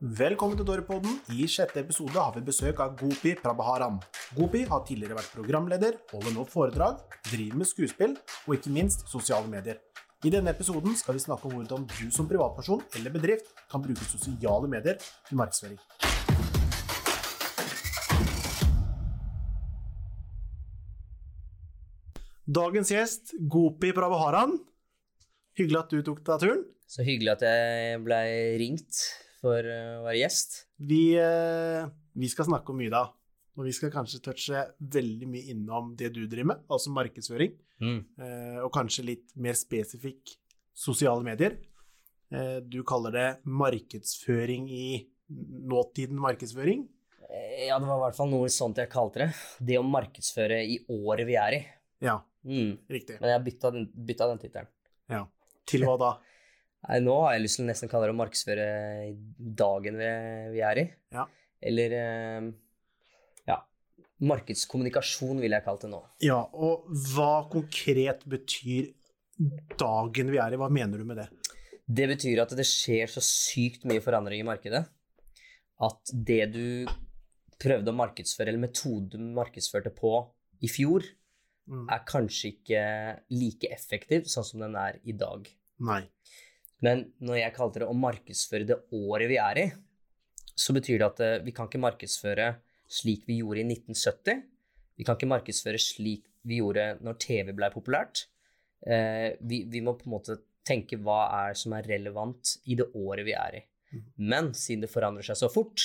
Velkommen til Dorepodden. I sjette episode har vi besøk av Gopi Prabharan. Gopi har tidligere vært programleder, holder nå foredrag, driver med skuespill og ikke minst sosiale medier. I denne episoden skal vi snakke om hvordan du som privatperson eller bedrift kan bruke sosiale medier til markedsføring. Dagens gjest, Gopi Prabharan. Hyggelig at du tok deg turen. Så hyggelig at jeg ble ringt for å være gjest. Vi, eh, vi skal snakke om mye da, og vi skal kanskje touche veldig mye innom det du driver med, altså markedsføring, Mm. eh, og kanskje litt mer spesifikk sosiale medier. Eh, Du kaller det markedsføring i nåtiden markedsføring. Eh, Ja, det var i hvert fall noe sånt jeg kalte det. Det å markedsføre i året vi er i. Ja, Mm. riktig. Men jeg bytta den, bytta den tittelen. Ja. Til hva da? Nei, Nå har jeg lyst til å nesten kalle det å markedsføre dagen vi, vi er i. Ja. Eller eh, ja, markedskommunikasjon vil jeg kalle det nå. Ja, og hva konkret betyr dagen vi er i? Hva mener du med det? Det betyr at det skjer så sykt mye forandring i markedet at det du prøvde å markedsføre, eller metoden du markedsførte på i fjor, Mm. er kanskje ikke like effektiv sånn som den er i dag. Nei. Men når jeg kalte det å markedsføre det året vi er i, så betyr det at eh, vi kan ikke markedsføre slik vi gjorde i 1970. Vi kan ikke markedsføre slik vi gjorde når TV ble populært. Eh, vi, vi må på en måte tenke hva er som er relevant i det året vi er i. Mhm. Men siden det forandrer seg så fort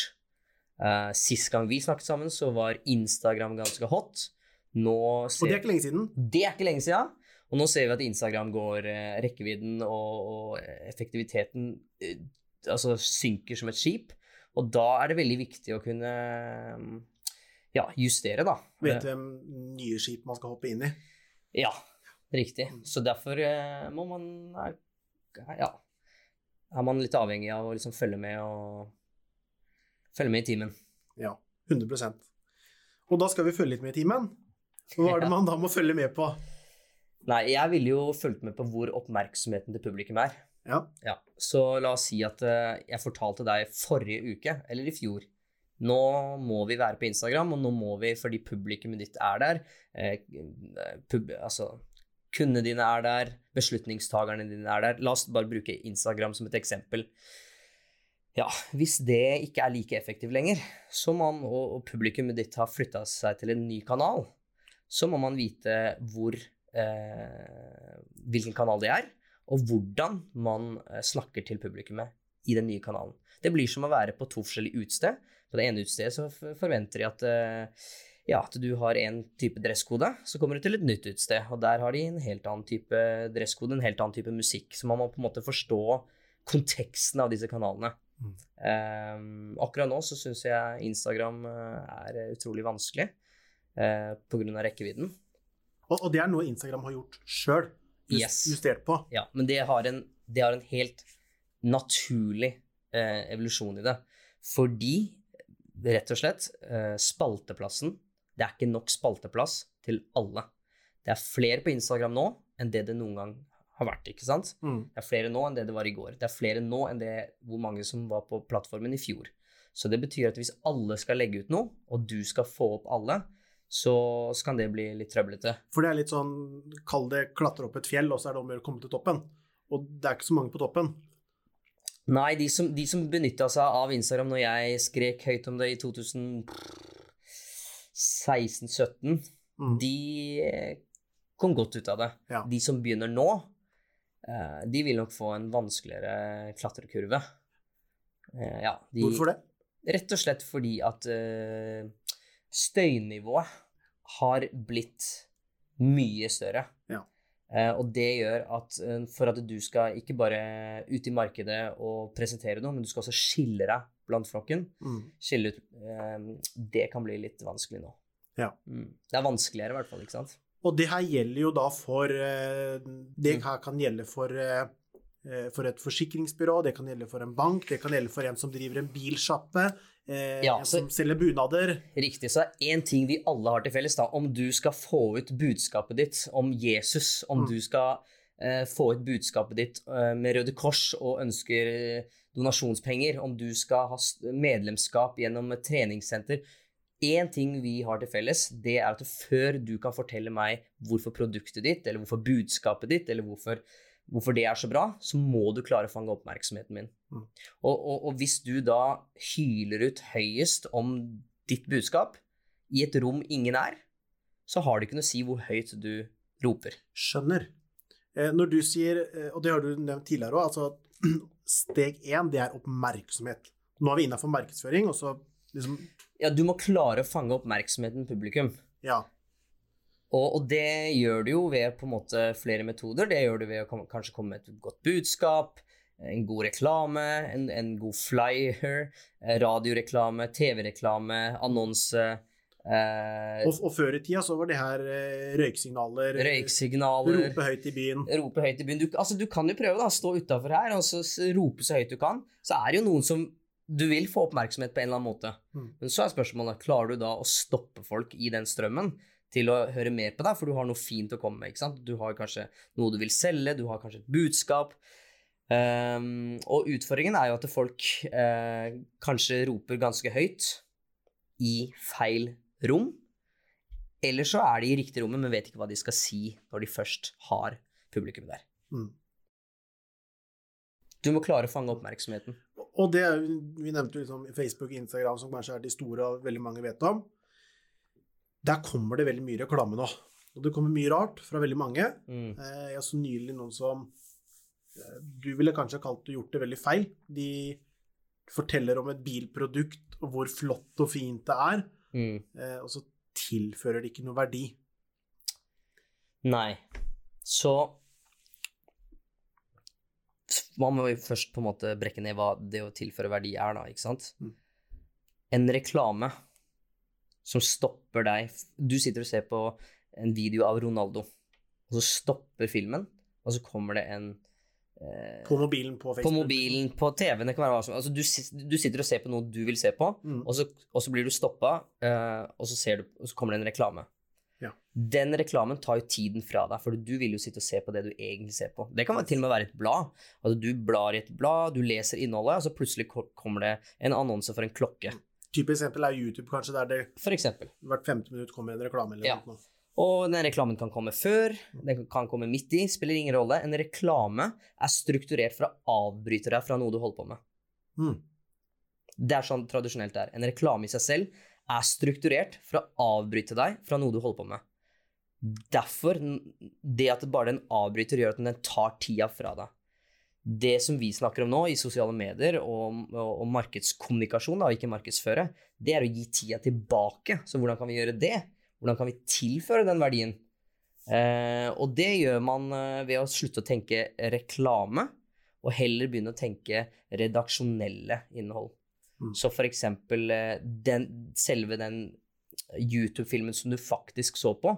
uh, Sist gang vi snakket sammen, så var Instagram ganske hot. Nå Og det er ikke lenge siden. det er ikke lenge siden. Og nå ser vi at Instagram går eh, rekkevidden og, og effektiviteten eh, altså synker som et skip. Og da er det veldig viktig å kunne mm, ja, justere, da. Vet hvem nye skip man skal hoppe inn i? Ja, riktig. Så derfor eh, må man Ja. Er man litt avhengig av å liksom følge med og følge med i timen. Ja, 100% Og da skal vi følge litt med i timen. Hva er det man da må følge med på? Nei, jeg ville jo fulgt med på hvor oppmerksomheten til publikum er. Ja, Ja, så la oss si at eh, jeg fortalte deg forrige uke, eller i fjor, nå må vi være på Instagram, og nå må vi fordi publikummet ditt er der, eh, pub, altså kundene dine er der, beslutningstagerne dine er der. La oss bare bruke Instagram som et eksempel. Ja, hvis det ikke er like effektivt lenger, så må man, og, og publikummet ditt har flytta seg til en ny kanal, så må man vite hvor, eh, hvilken kanal det er, og hvordan man eh, snakker til publikummet i den nye kanalen. Det blir som å være på to forskjellige utsted. På det ene utstedet så forventer de at, eh, ja, at du har en type dresskode, så kommer du til et nytt utsted, og der har de en helt annen type dresskode, en helt annen type musikk. Så man må på en måte forstå konteksten av disse kanalene. Mm. Um, akkurat nå så syns jeg Instagram er utrolig vanskelig uh, pga. rekkevidden. Og, og det er noe Instagram har gjort sjøl. Just, Yes. Justert på. Ja, men det har en, det har en helt naturlig eh, evolusjon i det. Fordi, rett og slett, eh, spalteplassen Det er ikke nok spalteplass til alle. Det er flere på Instagram nå enn det det noen gang har vært, ikke sant? Mm. Det er flere nå enn det det var i går. Det er flere nå enn det hvor mange som var på plattformen i fjor. Så det betyr at hvis alle skal legge ut noe, og du skal få opp alle, så, så kan det bli litt trøblete. For det er litt sånn, kall det klatre opp et fjell, og så er det om å gjøre å komme til toppen. Og det er ikke så mange på toppen. Nei, de som, de som benytta seg av Instagram når jeg skrek høyt om det i 2016-17, Mm. de kom godt ut av det. Ja. De som begynner nå, eh, de vil nok få en vanskeligere klatrekurve. Eh, Ja, de, Hvorfor det? Rett og slett fordi at eh, støynivået har blitt mye større. Ja. Eh, og det gjør at eh, for at du skal ikke bare ut i markedet og presentere noe, men du skal også skille deg blant flokken, Mm. skille ut eh, Det kan bli litt vanskelig nå. Ja. Mm. Det er vanskeligere, i hvert fall, ikke sant? Og det her gjelder jo da for Det her kan gjelde for for et forsikringsbyrå, det kan gjelde for en bank, det kan gjelde for en som driver en bilsjappe, eh, Ja, så- som selger bunader. Riktig. Så det er én ting vi alle har til felles, da. Om du skal få ut budskapet ditt om Jesus, om Mm. du skal eh, få ut budskapet ditt eh, med Røde Kors og ønsker eh, donasjonspenger, om du skal ha medlemskap gjennom et treningssenter Én ting vi har til felles, det er at før du kan fortelle meg hvorfor produktet ditt, eller hvorfor budskapet ditt, eller hvorfor, hvorfor det er så bra, så må du klare å fange oppmerksomheten min. Mm. Og, og, og hvis du da hyler ut høyest om ditt budskap i et rom ingen er, så har det ikke noe å si hvor høyt du roper. Skjønner. Eh, når du sier, eh, og det har du nevnt tidligere òg, altså steg én, det er oppmerksomhet. Nå er vi innafor markedsføring, og så liksom Ja, du må klare å fange oppmerksomheten publikum. Ja. Og, og, det gjør du jo ved på en måte flere metoder. Det gjør du ved å kanskje komme med et godt budskap, en god reklame, en, en god flyer, eh, radioreklame, TV-reklame, annonse Eh, og, og, før i tida så var det her eh, røyksignaler. Røyksignaler. Rope høyt i byen. Rope høyt i byen. Du, altså, du kan jo prøve, da. Stå utafor her og så rope så høyt du kan. Så er det jo noen som Du vil få oppmerksomhet på en eller annen måte. Mm. Men så er spørsmålet klarer du da å stoppe folk i den strømmen til å høre mer på deg, for du har noe fint å komme med. ikke sant? Du har kanskje noe du vil selge, du har kanskje et budskap. Um, og utfordringen er jo at folk uh, kanskje roper ganske høyt i feil rom. Eller så er de i riktig rommet, men vet ikke hva de skal si når de først har publikum der. Mm. Du må klare å fange oppmerksomheten. Og det vi nevnte liksom Facebook og Instagram, som kanskje er de store og veldig mange vet om. Der kommer det veldig mye reklame nå. Og det kommer mye rart fra veldig mange. Mm. Eh, jeg så nylig noen som eh, Du ville kanskje kalt det gjort det veldig feil. De forteller om et bilprodukt og hvor flott og fint det er. Mm. Eh, og så tilfører det ikke noe verdi. Nei. Så man må jo først på en måte brekke ned hva det å tilføre verdi er, da, ikke sant? Mm. En reklame som stopper deg Du sitter og ser på en video av Ronaldo, og så stopper filmen, og så kommer det en Eh, på mobilen på Facebook? På mobilen, på TV-en. Det kan være hva som altså, du, du, sitter og ser på noe du vil se på, mm. og, så, og, så, blir du stoppa, eh, og, så du, og så kommer det en reklame. Ja. Den reklamen tar jo tiden fra deg, for du vil jo sitte og se på det du egentlig ser på. Det kan til og med være et blad. Altså, du blar i et blad, du leser innholdet, og så plutselig kommer det en annonse for en klokke. Typisk eksempel er YouTube, kanskje, der det for eksempel. hvert femte minutt kommer en reklame. eller ja. noe. Og den reklamen kan komme før, den kan komme midt i, spiller ingen rolle. En reklame er strukturert for å avbryte deg fra noe du holder på med. Mm. Det er sånn tradisjonelt det er. En reklame i seg selv er strukturert for å avbryte deg fra noe du holder på med. Derfor, det at bare den avbryter, gjør at den tar tida fra deg. Det som vi snakker om nå i sosiale medier og, og, og markedskommunikasjon, da, og ikke markedsføre, det er å gi tida tilbake. Så hvordan kan vi gjøre det? Hvordan kan vi tilføre den verdien? Eh, og det gjør man eh, ved å slutte å tenke reklame, og heller begynne å tenke redaksjonelle innhold. Mm. Så for eksempel eh, den, selve den YouTube-filmen som du faktisk så på,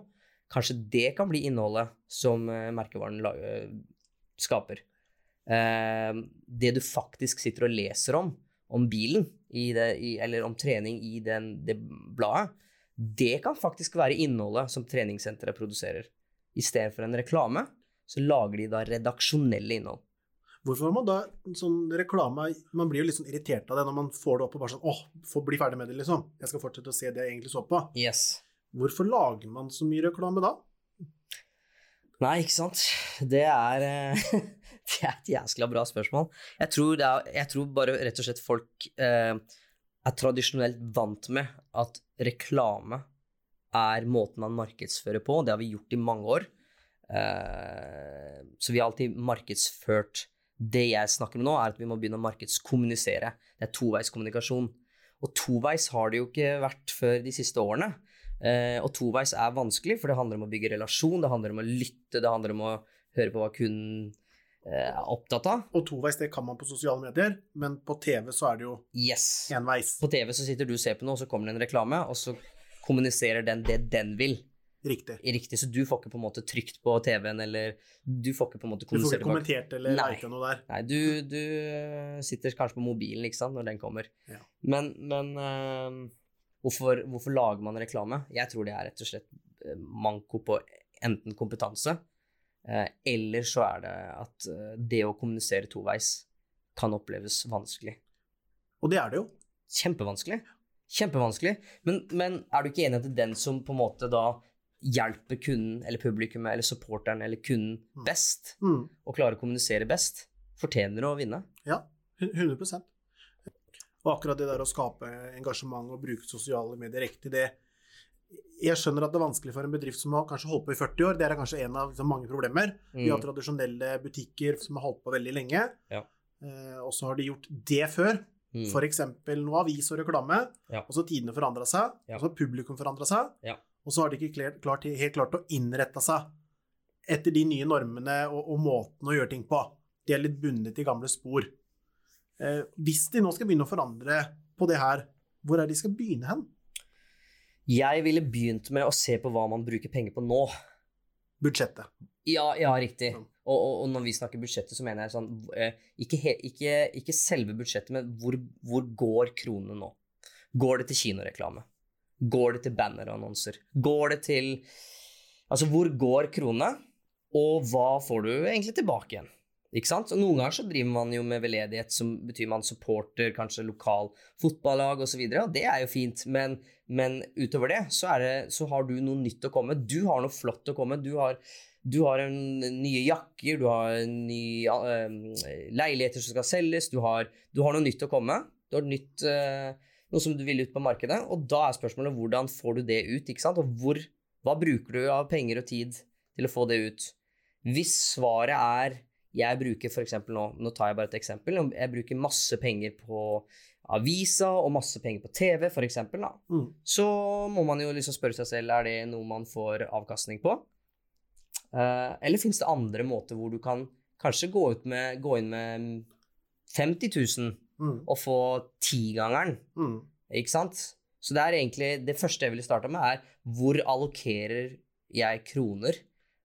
kanskje det kan bli innholdet som eh, merkevaren skaper. Eh, det du faktisk sitter og leser om, om bilen, det, i, eller om trening i den, det bladet, det kan faktisk være innholdet som treningssenteret produserer. I stedet for en reklame, så lager de da redaksjonelle innhold. Hvorfor man da sånn reklame Man blir jo litt sånn irritert av det når man får det opp og bare sånn åh, få bli ferdig med det, liksom. Jeg skal fortsette å se det jeg egentlig så på. Yes. Hvorfor lager man så mye reklame da? Nei, ikke sant. Det er, eh, det er et jæskla bra spørsmål. Jeg tror, er, jeg tror, bare rett og slett folk eh, er tradisjonelt vant med at reklame er måten man markedsfører på. Det har vi gjort i mange år. Eh, så vi har alltid markedsført Det jeg snakker om nå, er at vi må begynne å markedskommunisere. Det er toveiskommunikasjon. Og toveis har det jo ikke vært før de siste årene. Eh, og toveis er vanskelig, for det handler om å bygge relasjon, det handler om å lytte, det handler om å høre på hva kunden er eh, opptatt av. Og toveis, det kan man på sosiale medier, men på TV så er det jo yes. enveis. På TV så sitter du og ser på noe, og så kommer det en reklame, og så kommuniserer den det den vil. Riktig. Riktig, Så du får ikke på en måte trykt på TV-en, eller du får ikke på en måte Du får ikke kommentert eller lika noe der? Nei, du, du, eh, sitter kanskje på mobilen, ikke sant, når den kommer. Ja. Men, men uh, hvorfor, hvorfor, lager man reklame? Jeg tror det er rett og slett manko på enten kompetanse eller så er det at eh, det å kommunisere toveis kan oppleves vanskelig. Og det er det jo. Kjempevanskelig. Kjempevanskelig. Men, men er du ikke enig i at den som på en måte da hjelper kunden eller publikummet eller supporteren eller kunden Mm. best, Mm. og klarer å kommunisere best, fortjener å vinne? Ja, hun- 100 Og akkurat det der å skape engasjement og bruke sosiale medier riktig, det Jeg skjønner at det er vanskelig for en bedrift som har kanskje holdt på i 40 år. Det er kanskje en av liksom, mange problemer. Vi har Mm. tradisjonelle butikker som har holdt på veldig lenge. Ja. Eh, og så har de gjort det før. Mm. F.eks. noe avis og reklame. Ja. Og så har tidene forandra seg. Ja. Og så har publikum forandra seg. Ja. Og så har de ikke klart, helt klart å innrette seg etter de nye normene og, og måten å gjøre ting på. De er litt bundet i gamle spor. Eh, hvis de nå skal begynne å forandre på det her, hvor er de skal begynne hen? Jeg ville begynt med å se på hva man bruker penger på nå. Budsjettet. Ja, ja riktig. Ja. Og, og, og når vi snakker budsjettet, så mener jeg sånn eh, ikke, he, ikke, ikke selve budsjettet, men hvor, hvor går kronene nå? Går det til kinoreklame? Går det til bannerannonser? Går det til Altså, hvor går kronene? Og hva får du egentlig tilbake igjen? Ikke sant? Og noen ganger så driver man jo med veldedighet, som betyr man supporter kanskje lokal fotballag osv., og, så og det er jo fint, men, men utover det så, det så har du noe nytt å komme. Du har noe flott å komme. Du har du har en, nye jakker, du har nye uh, leiligheter som skal selges, du har, du har noe nytt å komme. Du har nytt, uh, noe som du vil ut på markedet, og da er spørsmålet hvordan får du det ut, ikke sant? Og hvor, hva bruker du av penger og tid til å få det ut? Hvis svaret er jeg bruker eksempel nå, nå tar jeg bare et eksempel, jeg bruker masse penger på avisa og masse penger på TV, da. Mm. Så må man jo liksom spørre seg selv, er det noe man får avkastning på? Uh, eller finnes det andre måter hvor du kan kanskje gå, ut med, gå inn med 50 000 Mm. og få tigangeren, Mm. ikke sant? Så det er egentlig det første jeg ville starta med, er hvor allokerer jeg kroner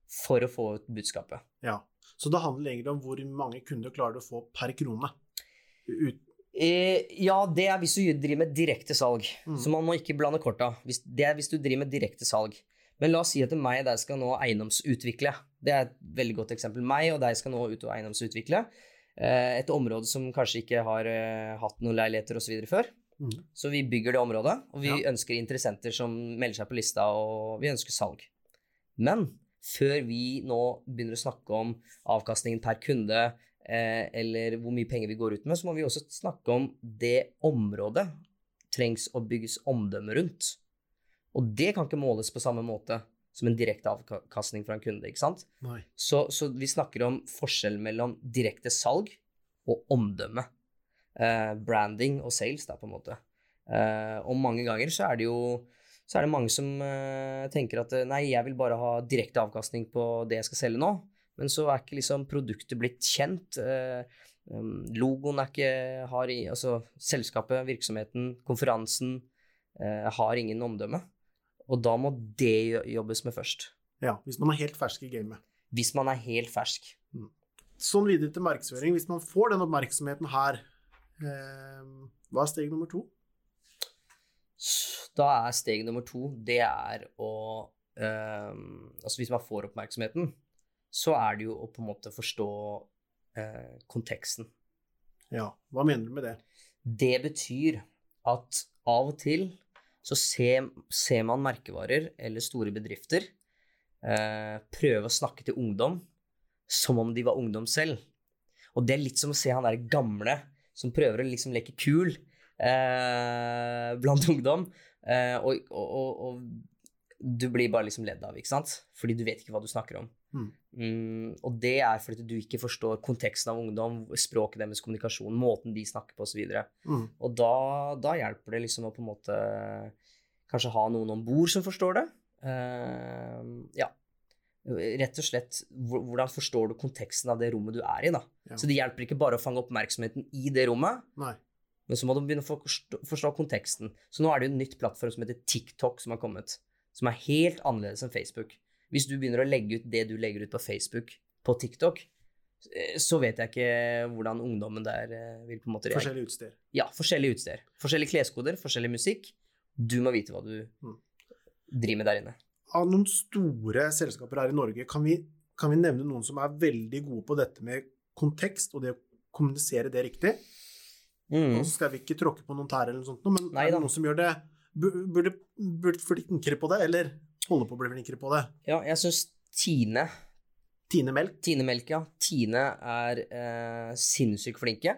for å få ut budskapet? Ja. Så det handler egentlig om hvor mange kunder klarer du å få per krone. Ut, Eh, ja, det er hvis du driver med direkte salg. Mm. Så man må ikke blande korta. Det er hvis du driver med direkte salg. Men la oss si at meg og deg skal nå eiendomsutvikle. Det er et veldig godt eksempel. Meg og deg skal nå ut og eiendomsutvikle. Eh, et område som kanskje ikke har eh, hatt noen leiligheter osv. før. mm. Så vi bygger det området, og vi Ja. ønsker interessenter som melder seg på lista, og vi ønsker salg. Men før vi nå begynner å snakke om avkastningen per kunde, eh, eller hvor mye penger vi går ut med, så må vi også snakke om det området trengs å bygges omdømme rundt. Og det kan ikke måles på samme måte som en direkte avkastning fra en kunde, ikke sant? Så, så vi snakker om forskjell mellom direkte salg og omdømme. Eh, branding og sales, da, på en måte. Eh, og mange ganger så er det jo så er det mange som eh, tenker at eh, nei, jeg vil bare ha direkte avkastning på det jeg skal selge nå. Men så er ikke liksom produktet blitt kjent. eh, um, logoen er ikke har i, Altså selskapet, virksomheten, konferansen har ingen omdømme. Og da må det jobbes med først. Ja, hvis man er helt fersk i gamet. Hvis man er helt fersk. Sånn videre til markedsføring. Hvis man får den oppmerksomheten her, hva er steg nummer to? Da er steg nummer to det er å ehm, Altså hvis man får oppmerksomheten, så er det jo å på en måte forstå eh, konteksten. Ja, hva mener du med det? Det betyr at av og til så ser, ser man merkevarer eller store bedrifter eh, prøve å snakke til ungdom som om de var ungdom selv. Og det er litt som å se han der gamle som prøver å liksom leke kul eh, blant ungdom. Eh, og, og, og, du blir bare liksom ledd av, ikke sant? Fordi du vet ikke hva du snakker om. Mm. Mm, og det er fordi du ikke forstår konteksten av ungdom, språket deres, kommunikasjon, måten de snakker på osv. Mm. Og da, da hjelper det liksom å på en måte kanskje ha noen om bord som forstår det. Eh, ja. Rett og slett, hvordan forstår du konteksten av det rommet du er i, da. Ja. Så det hjelper ikke bare å fange oppmerksomheten i det rommet, Nei. Men så må du begynne å forstå, forstå konteksten. Så nå er det jo en nytt plattform som heter TikTok som har kommet, som er helt annerledes enn Facebook. Hvis du begynner å legge ut det du legger ut på Facebook på TikTok, eh, så vet jeg ikke hvordan ungdommen der eh, vil på en måte reagere. Forskjellige utstyr. Ja, forskjellige utsteder. Forskjellige kleskoder, forskjellig musikk. Du må vite hva du Mm. driver med der inne. Av noen store selskaper her i Norge, kan vi, kan vi nevne noen som er veldig gode på dette med kontekst, og det å kommunisere det riktig. Mm. Og så skal vi ikke tråkke på noen tær eller noe sånt, men Nei er det noen som gjør det Burde bli flinkere på det, eller holde på å bli flinkere på det? Ja, jeg syns Tine Tine Melk. Tine Melk, ja. Tine er eh, sinnssykt flinke.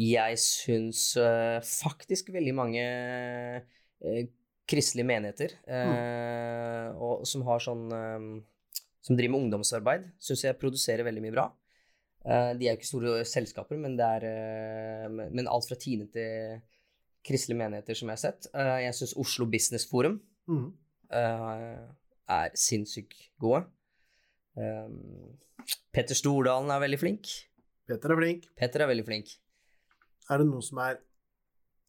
Jeg syns eh, faktisk veldig mange eh, kristelige menigheter eh, og, som har sånn eh, Som driver med ungdomsarbeid, syns jeg produserer veldig mye bra. Eh, de er jo ikke store selskaper, men det er eh, men alt fra Tine til kristelige menigheter som jeg har sett. Eh, jeg syns Oslo Business Forum mm. er sinnssykt gode. Petter Stordalen er veldig flink. Petter er flink. Petter er veldig flink. Er det noen som er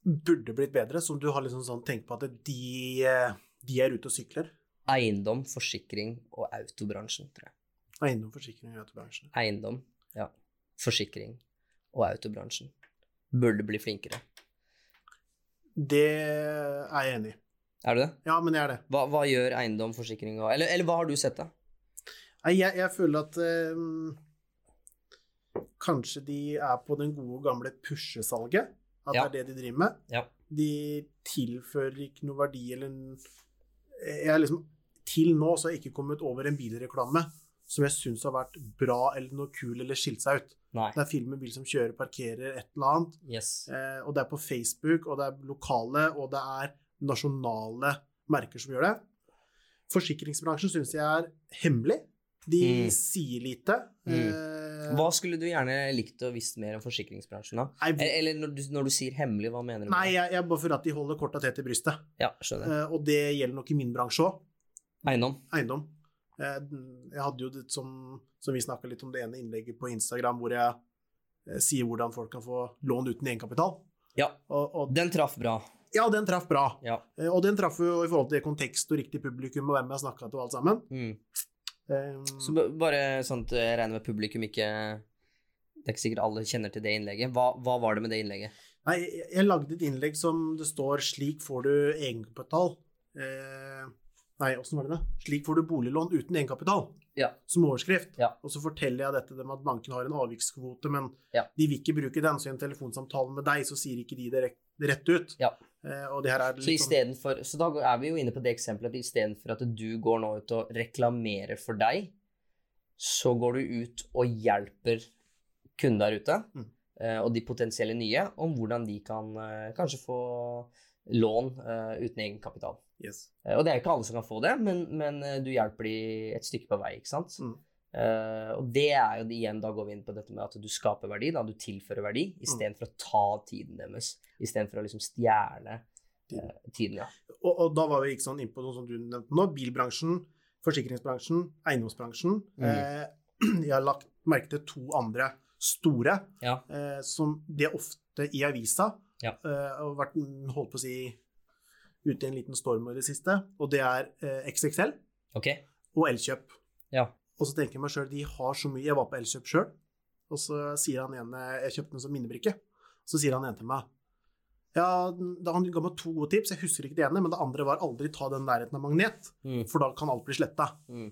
burde blitt bedre, som du har liksom sånn tenkt på at de, de er ute og sykler? Eiendom, forsikring og autobransjen, tror jeg. Eiendom, forsikring og autobransjen. Eiendom, ja. Forsikring og autobransjen. Burde bli flinkere. Det er jeg enig i. Er du det? Ja, men jeg er det. Hva, hva gjør eiendom, forsikring og eller, eller hva har du sett, da? Nei, jeg, jeg føler at øh, kanskje de er på den gode gamle pushesalget. At Ja. det er det de driver med. Ja. De tilfører ikke noe verdi eller en Jeg er liksom Til nå så har jeg ikke kommet over en bilreklame som jeg syns har vært bra eller noe kul eller skilt seg ut. Nei. Det er film med bil som kjører, parkerer, et eller annet. Yes. Eh, og det er på Facebook, og det er lokale, og det er nasjonale merker som gjør det. Forsikringsbransjen syns jeg er hemmelig. De Mm. sier lite. Mm. Eh, Hva skulle du gjerne likt å visst mer om forsikringsbransjen, da? Nei, Eller, når, du, når du sier hemmelig, hva mener du? nei jeg, jeg bare for at de holder korta tett i brystet. Ja, skjønner. Eh, og det gjelder nok i min bransje òg. Eiendom. Eiendom. Eh, jeg hadde jo det som, som vi snakka litt om det ene innlegget på Instagram, hvor jeg eh, sier hvordan folk kan få lån uten egenkapital. Ja, Og, og, den traff bra. ja, den traff bra. Ja. Eh, og den traff jo i forhold til kontekst og riktig publikum og hvem jeg snakka til og alt sammen. Mm. Um, Så bare sånn at jeg regner med publikum ikke Det er ikke sikkert alle kjenner til det innlegget. Hva, hva var det med det innlegget? Nei, jeg, jeg lagde et innlegg som det står 'Slik får du egenkapital'. Eh, nei, åssen var det det? 'Slik får du boliglån uten egenkapital', Ja. som overskrift. Ja. Og så forteller jeg dette dem at banken har en avvikskvote, men Ja. de vil ikke bruke den, så i en telefonsamtale med deg, så sier ikke de det rett, ut. Ja. Eh, og det her er Så, sånn istedenfor- så da er vi jo inne på det eksempelet at istedenfor at du går nå ut og reklamerer for deg, så går du ut og hjelper kunden der ute, Mm. eh, og de potensielle nye, om hvordan de kan eh, kanskje få lån uh, uten egenkapital. yes. Uh, Og det er ikke alle som kan få det, men, men uh, du hjelper de et stykke på vei, ikke sant? Mm. Og det er jo igjen, da går vi inn på dette med at du skaper verdi, da du tilfører verdi, istedenfor å ta tiden deres. Istedenfor å liksom stjele Tiden. tiden, ja. Og, og da var vi ikke sånn inn på noe som du nevnte nå. Bilbransjen, forsikringsbransjen, eiendomsbransjen. Mm. Jeg har lagt merke til to andre store Ja. som det er ofte i avisa. Ja. Uh, og vært holdt på å si ute i en liten storm i det siste. Og det er uh, XXL okay. og Elkjøp. Ja. Og så tenker jeg meg sjøl, de har så mye Jeg var på Elkjøp sjøl, og så sier han ene Jeg kjøpte den som minnebrikke. Så sier han ene til meg Ja, da han ga meg to gode tips. Jeg husker ikke det ene, men det andre var aldri ta den nærheten av magnet, Mm. for da kan alt bli sletta. Mm.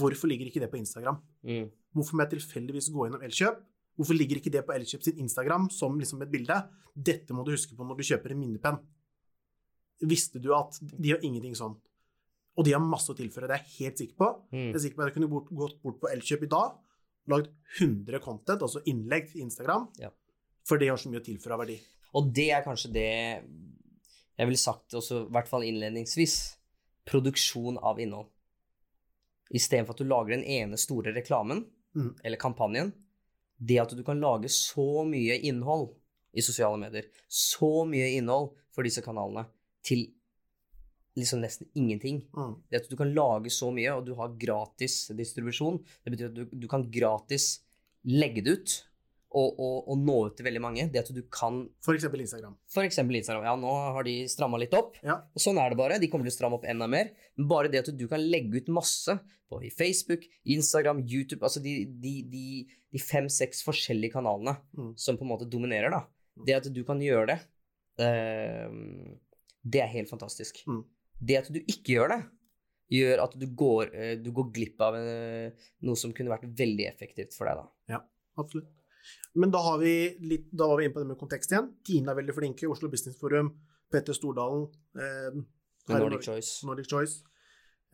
Hvorfor ligger ikke det på Instagram? Mm. Hvorfor må jeg tilfeldigvis gå gjennom Elkjøp? Hvorfor ligger ikke det på Elkjøp sin Instagram som liksom et bilde? Dette må du huske på når du kjøper en minnepenn. Visste du at de har ingenting sånn? Og de har masse å tilføre, det er jeg helt sikker på. Mm. Jeg er sikker på at jeg kunne bort, gått bort på Elkjøp i dag, lagd 100 content, altså innlegg til Instagram, Ja. for det har så mye å tilføre av verdi. Og det er kanskje det jeg ville sagt også, i hvert fall innledningsvis. Produksjon av innhold. Istedenfor at du lager den ene store reklamen, Mm. eller kampanjen. Det at du kan lage så mye innhold i sosiale medier, så mye innhold for disse kanalene, til liksom nesten ingenting. Mm. Det at du kan lage så mye, og du har gratis distribusjon. Det betyr at du, du kan gratis legge det ut og, og, og nå ut til veldig mange. Det at du kan eksempel Instagram. For Instagram. Ja, nå har de stramma litt opp. Ja. Og sånn er det bare. De kommer til å stramme opp enda mer. Men bare det at du kan legge ut masse på i Facebook, Instagram, YouTube Altså de, de, de, de fem-seks forskjellige kanalene Mm. som på en måte dominerer, da. Det at du kan gjøre det, eh, det er helt fantastisk. Mm. Det at du ikke gjør det, gjør at du går, eh, du går glipp av eh, noe som kunne vært veldig effektivt for deg. da. Ja, Absolutt. Men da, har vi litt, da var vi inne på det med kontekst igjen. Tine er veldig flinke. Oslo Business Forum, Petter Stordalen, eh, Nordic Choice. Nordic Choice.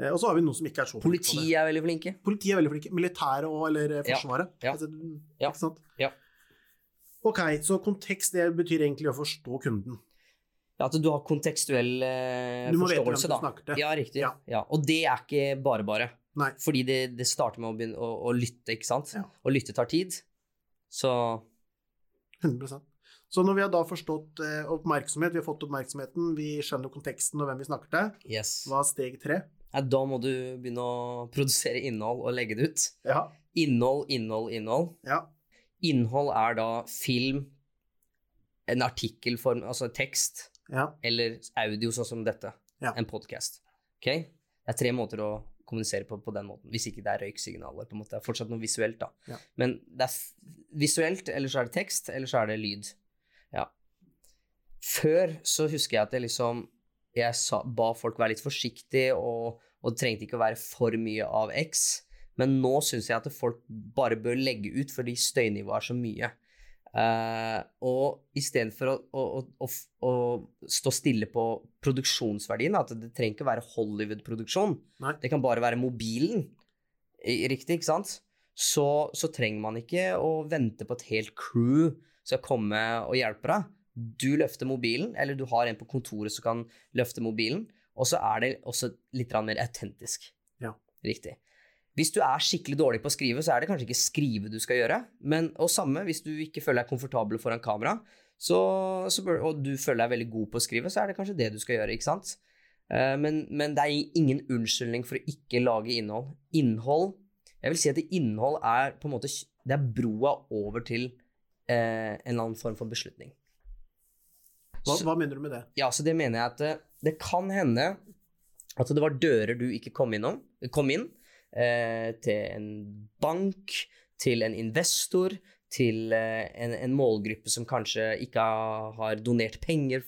Eh, og så har vi noen som ikke er så flinke. Politiet er veldig flinke. Politiet er veldig flinke. Militæret og, eller Forsvaret. Ja, ja, Altså, ja, Ikke sant? ja. Ok, så kontekst det betyr egentlig å forstå kunden. Ja, At du har kontekstuell eh, Du må vite hvem forståelse, du da. til. Ja, riktig. Ja. Ja. Og det er ikke bare bare. Nei. Fordi det, det starter med å, begynne, å, å lytte, ikke sant? Ja. Og lytte tar tid. Så 100% Så når vi har da forstått eh, oppmerksomhet, vi har fått oppmerksomheten, vi skjønner konteksten og hvem vi snakker til, yes. hva er steg tre? Ja, da må du begynne å produsere innhold og legge det ut. Ja. Innhold, innhold, innhold. ja. Innhold er da film, en artikkelform, altså tekst, ja. eller audio, sånn som dette. En podkast. Okay? Det er tre måter å kommunisere på på den måten, hvis ikke det er røyksignaler. på en måte. Det er fortsatt noe visuelt, da. Ja. Men det er visuelt, eller så er det tekst, eller så er det lyd. Ja. Før så husker jeg at jeg liksom Jeg sa, ba folk være litt forsiktige, og, og det trengte ikke å være for mye av X. Men nå syns jeg at folk bare bør legge ut, fordi støynivået er så mye. Uh, og istedenfor å, å, å, å, stå stille på produksjonsverdien, at det trenger ikke være Hollywood-produksjon, det kan bare være mobilen, riktig, ikke sant? Så, så trenger man ikke å vente på et helt crew skal komme og hjelpe deg. Du løfter mobilen, eller du har en på kontoret som kan løfte mobilen, og så er det også litt mer autentisk. Ja. Riktig. Hvis du er skikkelig dårlig på å skrive, så er det kanskje ikke skrive du skal gjøre. Men, og samme, hvis du ikke føler deg komfortabel foran kamera, så, så bør, og du føler deg veldig god på å skrive, så er det kanskje det du skal gjøre, ikke sant? Eh, men, men det er ingen unnskyldning for å ikke lage innhold. Innhold Jeg vil si at innhold er på en måte Det er broa over til eh, en eller annen form for beslutning. Hva, hva mener du med det? ja, så det mener jeg at det, det kan hende at det var dører du ikke kom innom, kom inn, eh, til en bank, til en investor, til eh, en, en målgruppe som kanskje ikke har, donert penger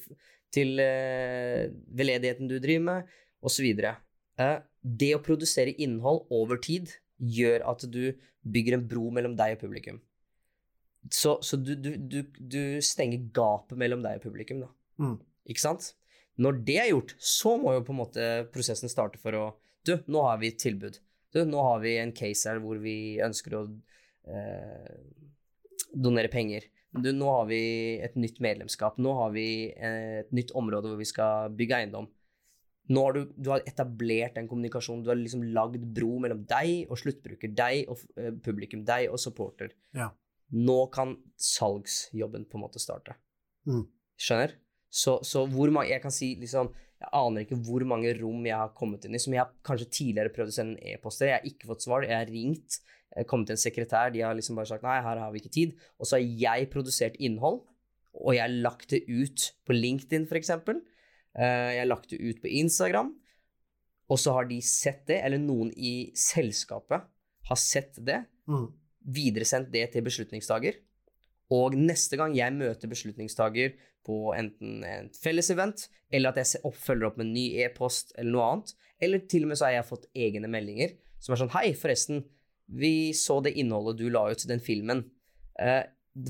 til eh, veldedigheten du driver med, osv. Eh, det å produsere innhold over tid gjør at du bygger en bro mellom deg og publikum. Så, så du, du, du, du stenger gapet mellom deg og publikum, da. Mm. Ikke sant? Når det er gjort, så må jo på en måte prosessen starte for å Du, nå har vi et tilbud. Du, nå har vi en case her hvor vi ønsker å eh, donere penger. Du, nå har vi et nytt medlemskap. Nå har vi eh, et nytt område hvor vi skal bygge eiendom. Nå har du, du har etablert en kommunikasjon. Du har liksom lagd bro mellom deg og sluttbruker, deg og eh, publikum, deg og supporter. Ja. Nå kan salgsjobben på en måte starte. Mm. Skjønner? Så, så hvor mange Jeg kan si liksom Jeg aner ikke hvor mange rom jeg har kommet inn i som jeg har kanskje tidligere prøvd å sende en e-post til. Jeg har ikke fått svar. Jeg har ringt, jeg har kommet til en sekretær, de har liksom bare sagt nei, her har vi ikke tid. Og så har jeg produsert innhold, og jeg har lagt det ut på LinkedIn, eksempel. Eh, Jeg har lagt det ut på Instagram, og så har de sett det, eller noen i selskapet har sett det, Mm. videresendt det til beslutningstaker. Og neste gang jeg møter beslutningstaker på enten en felles event, eller at jeg følger opp med en ny e-post eller noe annet, eller til og med så har jeg fått egne meldinger som er sånn Hei, forresten, vi så det innholdet du la ut, den filmen. Eh,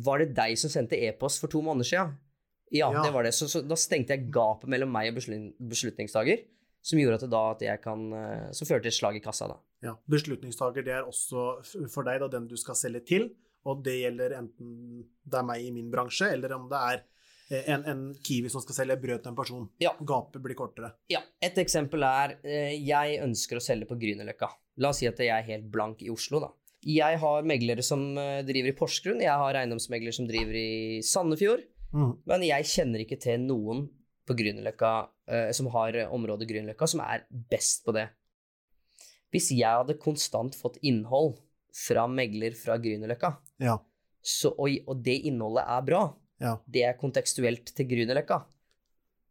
var det deg som sendte e-post for to måneder siden? Ja, Ja. det var det. Så, så da stengte jeg gapet mellom meg og beslut- beslutningstaker, som gjorde at, det da, at jeg kan eh, Som førte til et slag i kassa, da. Ja. Beslutningstaker det er også for deg da, den du skal selge til, og det gjelder enten det er meg i min bransje, eller om det er en, en Kiwi som skal selge brød til en person. Ja. Gapet blir kortere. Ja, et eksempel er eh, jeg ønsker å selge på Grünerløkka. La oss si at jeg er helt blank i Oslo, da. Jeg har meglere som eh, driver i Porsgrunn, jeg har eiendomsmeglere som driver i Sandefjord, Mm. men jeg kjenner ikke til noen på Grünerløkka eh, som har eh, området Grünerløkka, som er best på det. Hvis jeg hadde konstant fått innhold fra megler fra Grünerløkka, Ja. og, og det innholdet er bra, Ja. det er kontekstuelt til Grünerløkka,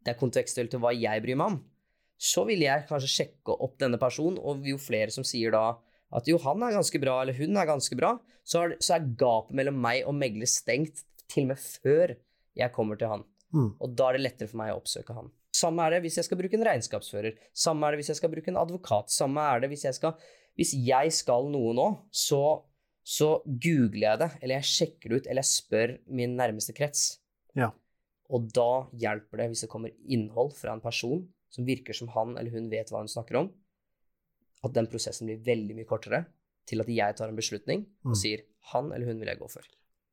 det er kontekstuelt til hva jeg bryr meg om, så vil jeg kanskje sjekke opp denne personen, og jo flere som sier da at jo, han er ganske bra, eller hun er ganske bra, så er, så er gapet mellom meg og megler stengt til og med før jeg kommer til han. Mm. Og da er det lettere for meg å oppsøke han. Samme er det hvis jeg skal bruke en regnskapsfører. Samme er det hvis jeg skal bruke en advokat. Samme er det hvis jeg skal Hvis jeg skal noe nå, så, så googler jeg det, eller jeg sjekker det ut, eller jeg spør min nærmeste krets. Ja. Og da hjelper det hvis det kommer innhold fra en person som virker som han eller hun vet hva hun snakker om, at den prosessen blir veldig mye kortere til at jeg tar en beslutning og Mm. sier han eller hun vil jeg gå for.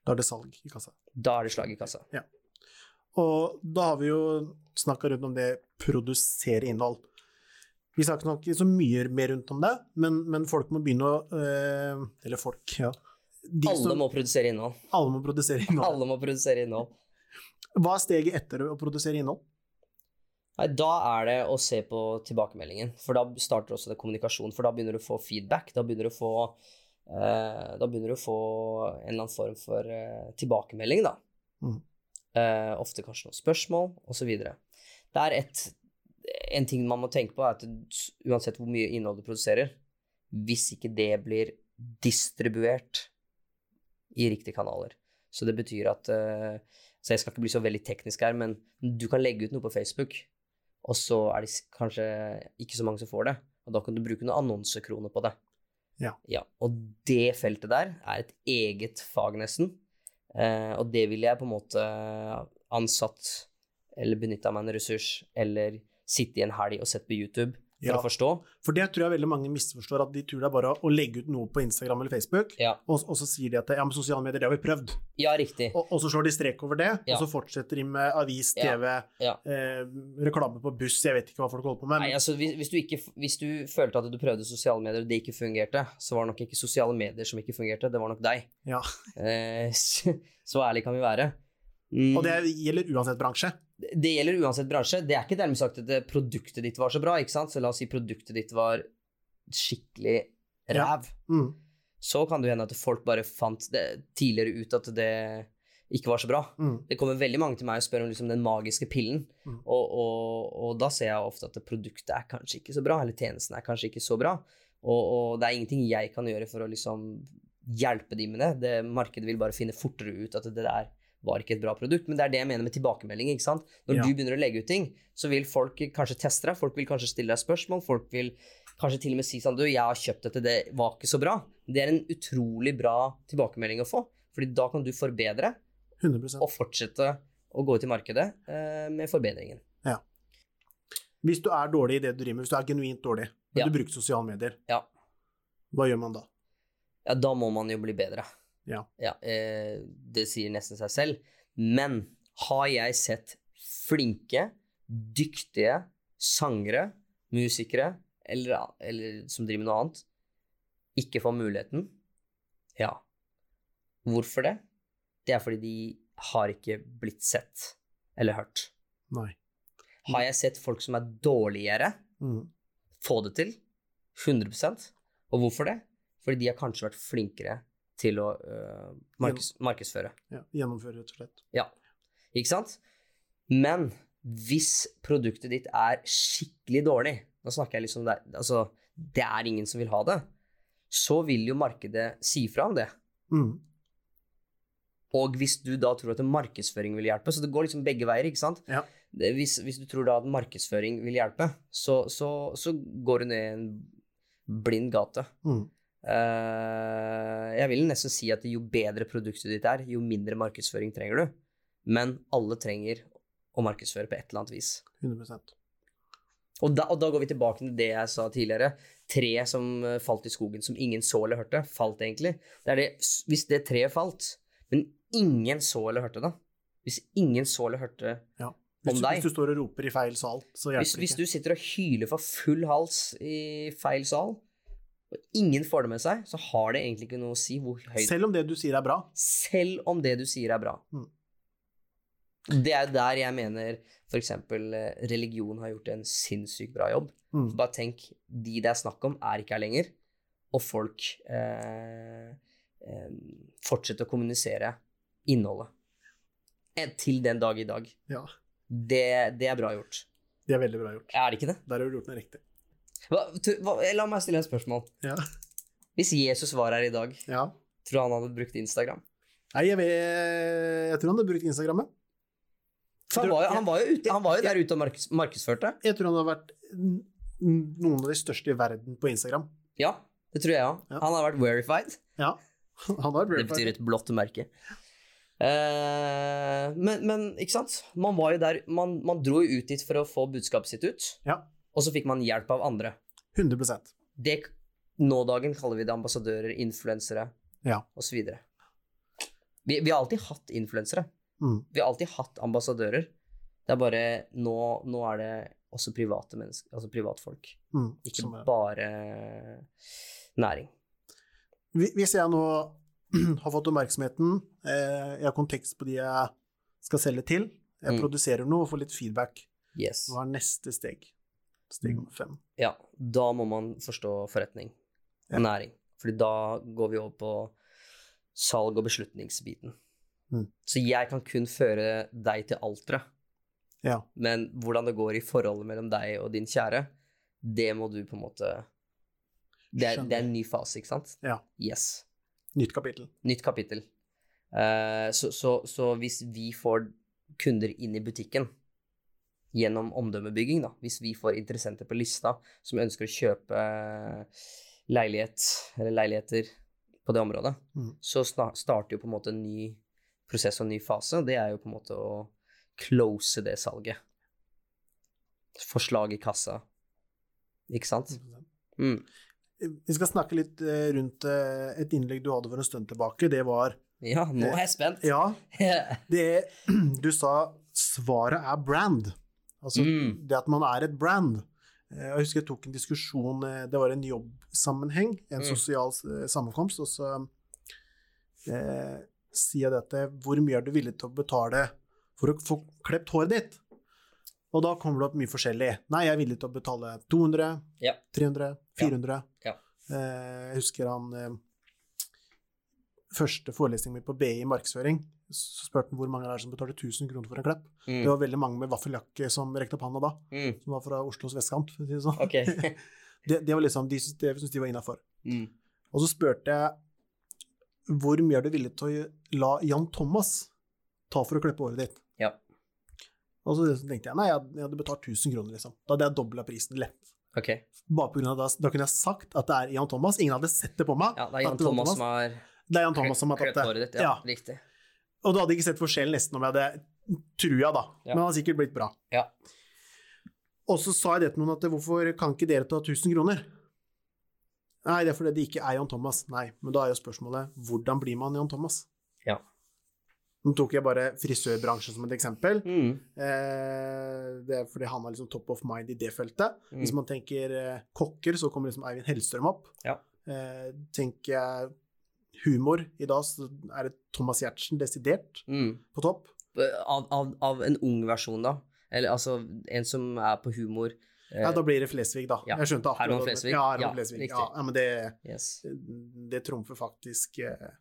Da er det salg i kassa. Da er det slag i kassa. Og da har vi jo snakka rundt om det produsere innhold. Vi snakker nok ikke så mye mer rundt om det, men, men folk må begynne å øh, Eller folk, ja. De Alle som- må produsere innhold. alle må produsere innhold. Alle må produsere innhold. Hva er steget etter å produsere innhold? Nei, da er det å se på tilbakemeldingen, for da starter også det kommunikasjon. For da begynner du å få feedback, da begynner du å få, eh, da begynner du å få en eller annen form for eh, tilbakemelding, da. Mm. Uh, ofte kanskje noen spørsmål, osv. Det er et, en ting man må tenke på, er at uansett hvor mye innhold du produserer, hvis ikke det blir distribuert i riktige kanaler. Så det betyr at eh, Så jeg skal ikke bli så veldig teknisk her, men du kan legge ut noe på Facebook, og så er det kanskje ikke så mange som får det. Og da kan du bruke noen annonsekroner på det. Ja. ja. Og det feltet der er et eget fag, nesten. Eh, og det ville jeg på en måte ansatt eller benytta meg en ressurs, eller sitte i en helg og sett på YouTube for Ja. å forstå. For det tror jeg veldig mange misforstår, at de tror det er bare å legge ut noe på Instagram eller Facebook, Ja, og, og så sier de at ja, men sosiale medier, det har vi prøvd. ja riktig. Og, og så slår de strek over det, og så fortsetter de med avis, TV, eh, reklame på buss, jeg vet ikke hva folk holder på med. Nei, altså hvis, hvis, du ikke, hvis du følte at du prøvde sosiale medier og det ikke fungerte, så var det nok ikke sosiale medier som ikke fungerte, det var nok deg. Ja. Eh, så, så ærlig kan vi være. Mm, Og det gjelder uansett bransje. Det gjelder uansett bransje. Det er ikke dermed sagt at produktet ditt var så bra, ikke sant? Så la oss si produktet ditt var skikkelig Ja. ræv. Mm. Så kan det hende at folk bare fant det tidligere ut at det ikke var så bra. Mm. Det kommer veldig mange til meg og spør om liksom den magiske pillen, Mm. og, og, og da ser jeg ofte at produktet er kanskje ikke så bra, eller tjenesten er kanskje ikke så bra, og, og det er ingenting jeg kan gjøre for å liksom hjelpe de med det. det. Markedet vil bare finne fortere ut at det der var ikke et bra produkt, men det er det jeg mener med tilbakemelding, ikke sant? Når Ja. du begynner å legge ut ting, så vil folk kanskje teste deg, folk vil kanskje stille deg spørsmål, folk vil kanskje til og med si sånn, du, jeg har kjøpt dette, det var ikke så bra. Det er en utrolig bra tilbakemelding å få, fordi da kan du forbedre, 100 og fortsette å gå ut i markedet eh, med forbedringen. Hvis du er dårlig i det du driver med, hvis du er genuint dårlig, men Ja. du bruker sosiale medier, Ja. hva gjør man da? Ja, da må man jo bli bedre. Ja. eh, det sier nesten seg selv. Men har jeg sett flinke, dyktige sangere, musikere, eller, eller som driver med noe annet, ikke få muligheten? Ja. Hvorfor det? Det er fordi de har ikke blitt sett eller hørt. Nei. Har jeg sett folk som er dårligere, Mm. få det til? 100% Og hvorfor det? Fordi de har kanskje vært flinkere til å uh, markeds markedsføre. Ja. Gjennomføre, rett og slett. Ja. Ikke sant? Men hvis produktet ditt er skikkelig dårlig, da snakker jeg liksom det, altså, det er ingen som vil ha det, så vil jo markedet si fra om det. Mm. Og hvis du da tror at markedsføring vil hjelpe, så det går liksom begge veier, ikke sant? Ja. Hvis, hvis du tror da at markedsføring vil hjelpe, så, så, så går du ned en blind gate. Mm. Eh, jeg vil nesten si at jo bedre produktet ditt er, jo mindre markedsføring trenger du. Men alle trenger å markedsføre på et eller annet vis. 100% Og da, og da går vi tilbake til det jeg sa tidligere. Treet som eh, falt i skogen, som ingen så eller hørte, falt egentlig. Det er det, hvis det treet falt, men ingen så eller hørte det Hvis ingen så eller hørte Ja. Hvis, du, hvis du står og roper i feil sal, så hjelper hvis, det hvis du sitter og hyler for full hals i feil sal, og ingen får det med seg, så har det egentlig ikke noe å si hvor høyt Selv om det du sier er bra. selv om det du sier er bra. Mm. Det er der jeg mener f.eks. religion har gjort en sinnssykt bra jobb. Mm. Bare tenk, de det er snakk om, er ikke her lenger, og folk eh, eh, fortsetter å kommunisere innholdet. Eh, Til den dag i dag. Ja. Det, det er bra gjort. Det er veldig bra gjort. Er det ikke det? Der har du gjort noe riktig. Hva, hva, la meg stille et spørsmål. Ja. Hvis Jesus var her i dag, ja. tror du han hadde brukt Instagram? Nei, jeg, vet, jeg tror han hadde brukt Instagram. ja. For han var, jo, han, var jo ute, han var jo der ute og markeds, markedsførte. Jeg tror han har vært noen av de største i verden på Instagram. Ja, det tror jeg òg. Ja. Han har vært verified. Ja, han har Det betyr et blått merke. Eh, men, men ikke sant? Man var jo der Man, man dro jo ut dit for å få budskapet sitt ut, Ja, og så fikk man hjelp av andre. 100 Det Nådagen kaller vi det ambassadører, influensere Ja. osv. Vi, vi har alltid hatt influensere. Mm. Vi har alltid hatt ambassadører. Det er bare nå, nå er det også private mennesker, altså privatfolk. Mm. Ikke bare næring. Hvis jeg nå har fått oppmerksomheten, eh, jeg har kontekst på de jeg skal selge til, jeg Mm. produserer noe og får litt feedback, Yes. hva er neste steg? Steg nummer fem. Ja, da må man forstå forretning og Ja. næring. Fordi da går vi over på salg- og beslutningsbiten. Mm. Så jeg kan kun føre deg til alteret, Ja. men hvordan det går i forholdet mellom deg og din kjære, det må du på en måte Det er, det er en ny fase, ikke sant? Ja. Yes. Nytt kapittel. Nytt kapittel. Uh, så, så, så hvis vi får kunder inn i butikken gjennom omdømmebygging, da, hvis vi får interessenter på lista som ønsker å kjøpe eh, leilighet eller leiligheter på det området, Mm. så starter jo på en måte en ny prosess og en ny fase. Det er jo på en måte å close det salget. Forslag i kassa. Ikke sant? Mm. Vi skal snakke litt eh, rundt eh, et innlegg du hadde for en stund tilbake. Det var Ja, nå er jeg spent. Ja, det Du sa svaret er brand. Altså Mm. det at man er et brand. Eh, Jeg husker jeg tok en diskusjon, eh, det var en jobbsammenheng, en Mm. sosial eh, sammenkomst, og så eh, sier jeg dette Hvor mye er du villig til å betale for å få klept håret ditt? Og da kommer det opp mye forskjellig. Nei, jeg er villig til å betale 200, Ja. 300, 400. Ja. Eh, jeg husker han eh, Første forelesningen min på BI i markedsføring, så spurte han hvor mange er som betaler 1000 kroner for en klepp. Det Mm. var veldig mange med vaffeljakke som rekte opp handa da, Mm. som var fra Oslos vestkant, si det sånn. Ok. Det, det var liksom, de det syntes de var innafor. Mm. Og så spurte jeg hvor mye er du villig til å la Jan Thomas ta for å klippe håret ditt? Ja. Og så tenkte jeg nei, jeg hadde- betalt 1000 kroner, liksom. Da hadde jeg dobla prisen lett. Okay. Bare på grunn av det, da kunne jeg sagt at det er Jan Thomas. Ingen hadde sett det på meg. Ja, det er Jan det Thomas som har Det er Jan Thomas som har tatt det. håret ditt. Ja, Ja. riktig. Og du hadde ikke sett forskjellen nesten om jeg hadde trua, da. Ja. Men det hadde sikkert blitt bra. Ja. Og så sa jeg det til noen at hvorfor kan ikke dere ta 1000 kroner? Nei, det er fordi det ikke er Jan Thomas. Nei, men da er jo spørsmålet hvordan blir man Jan Thomas? Ja. Nå tok jeg bare frisørbransjen som et eksempel. Mm. Eh, det er fordi han er liksom top of mind i det feltet. Mm. Hvis man tenker eh, kokker, så kommer liksom Eivind Hellstrøm opp. Ja. Eh, tenker jeg humor i dag, så er det Thomas Giertsen desidert Mm. på topp. Av, av, av en ung versjon, da? Eller altså en som er på humor? eh, Ja, da blir det Flesvig, da. Ja. Jeg skjønte akkurat Herman Flesvig? Ja, Herman Ja, Flesvig. Ja, ja, men det, yes. det trumfer faktisk eh,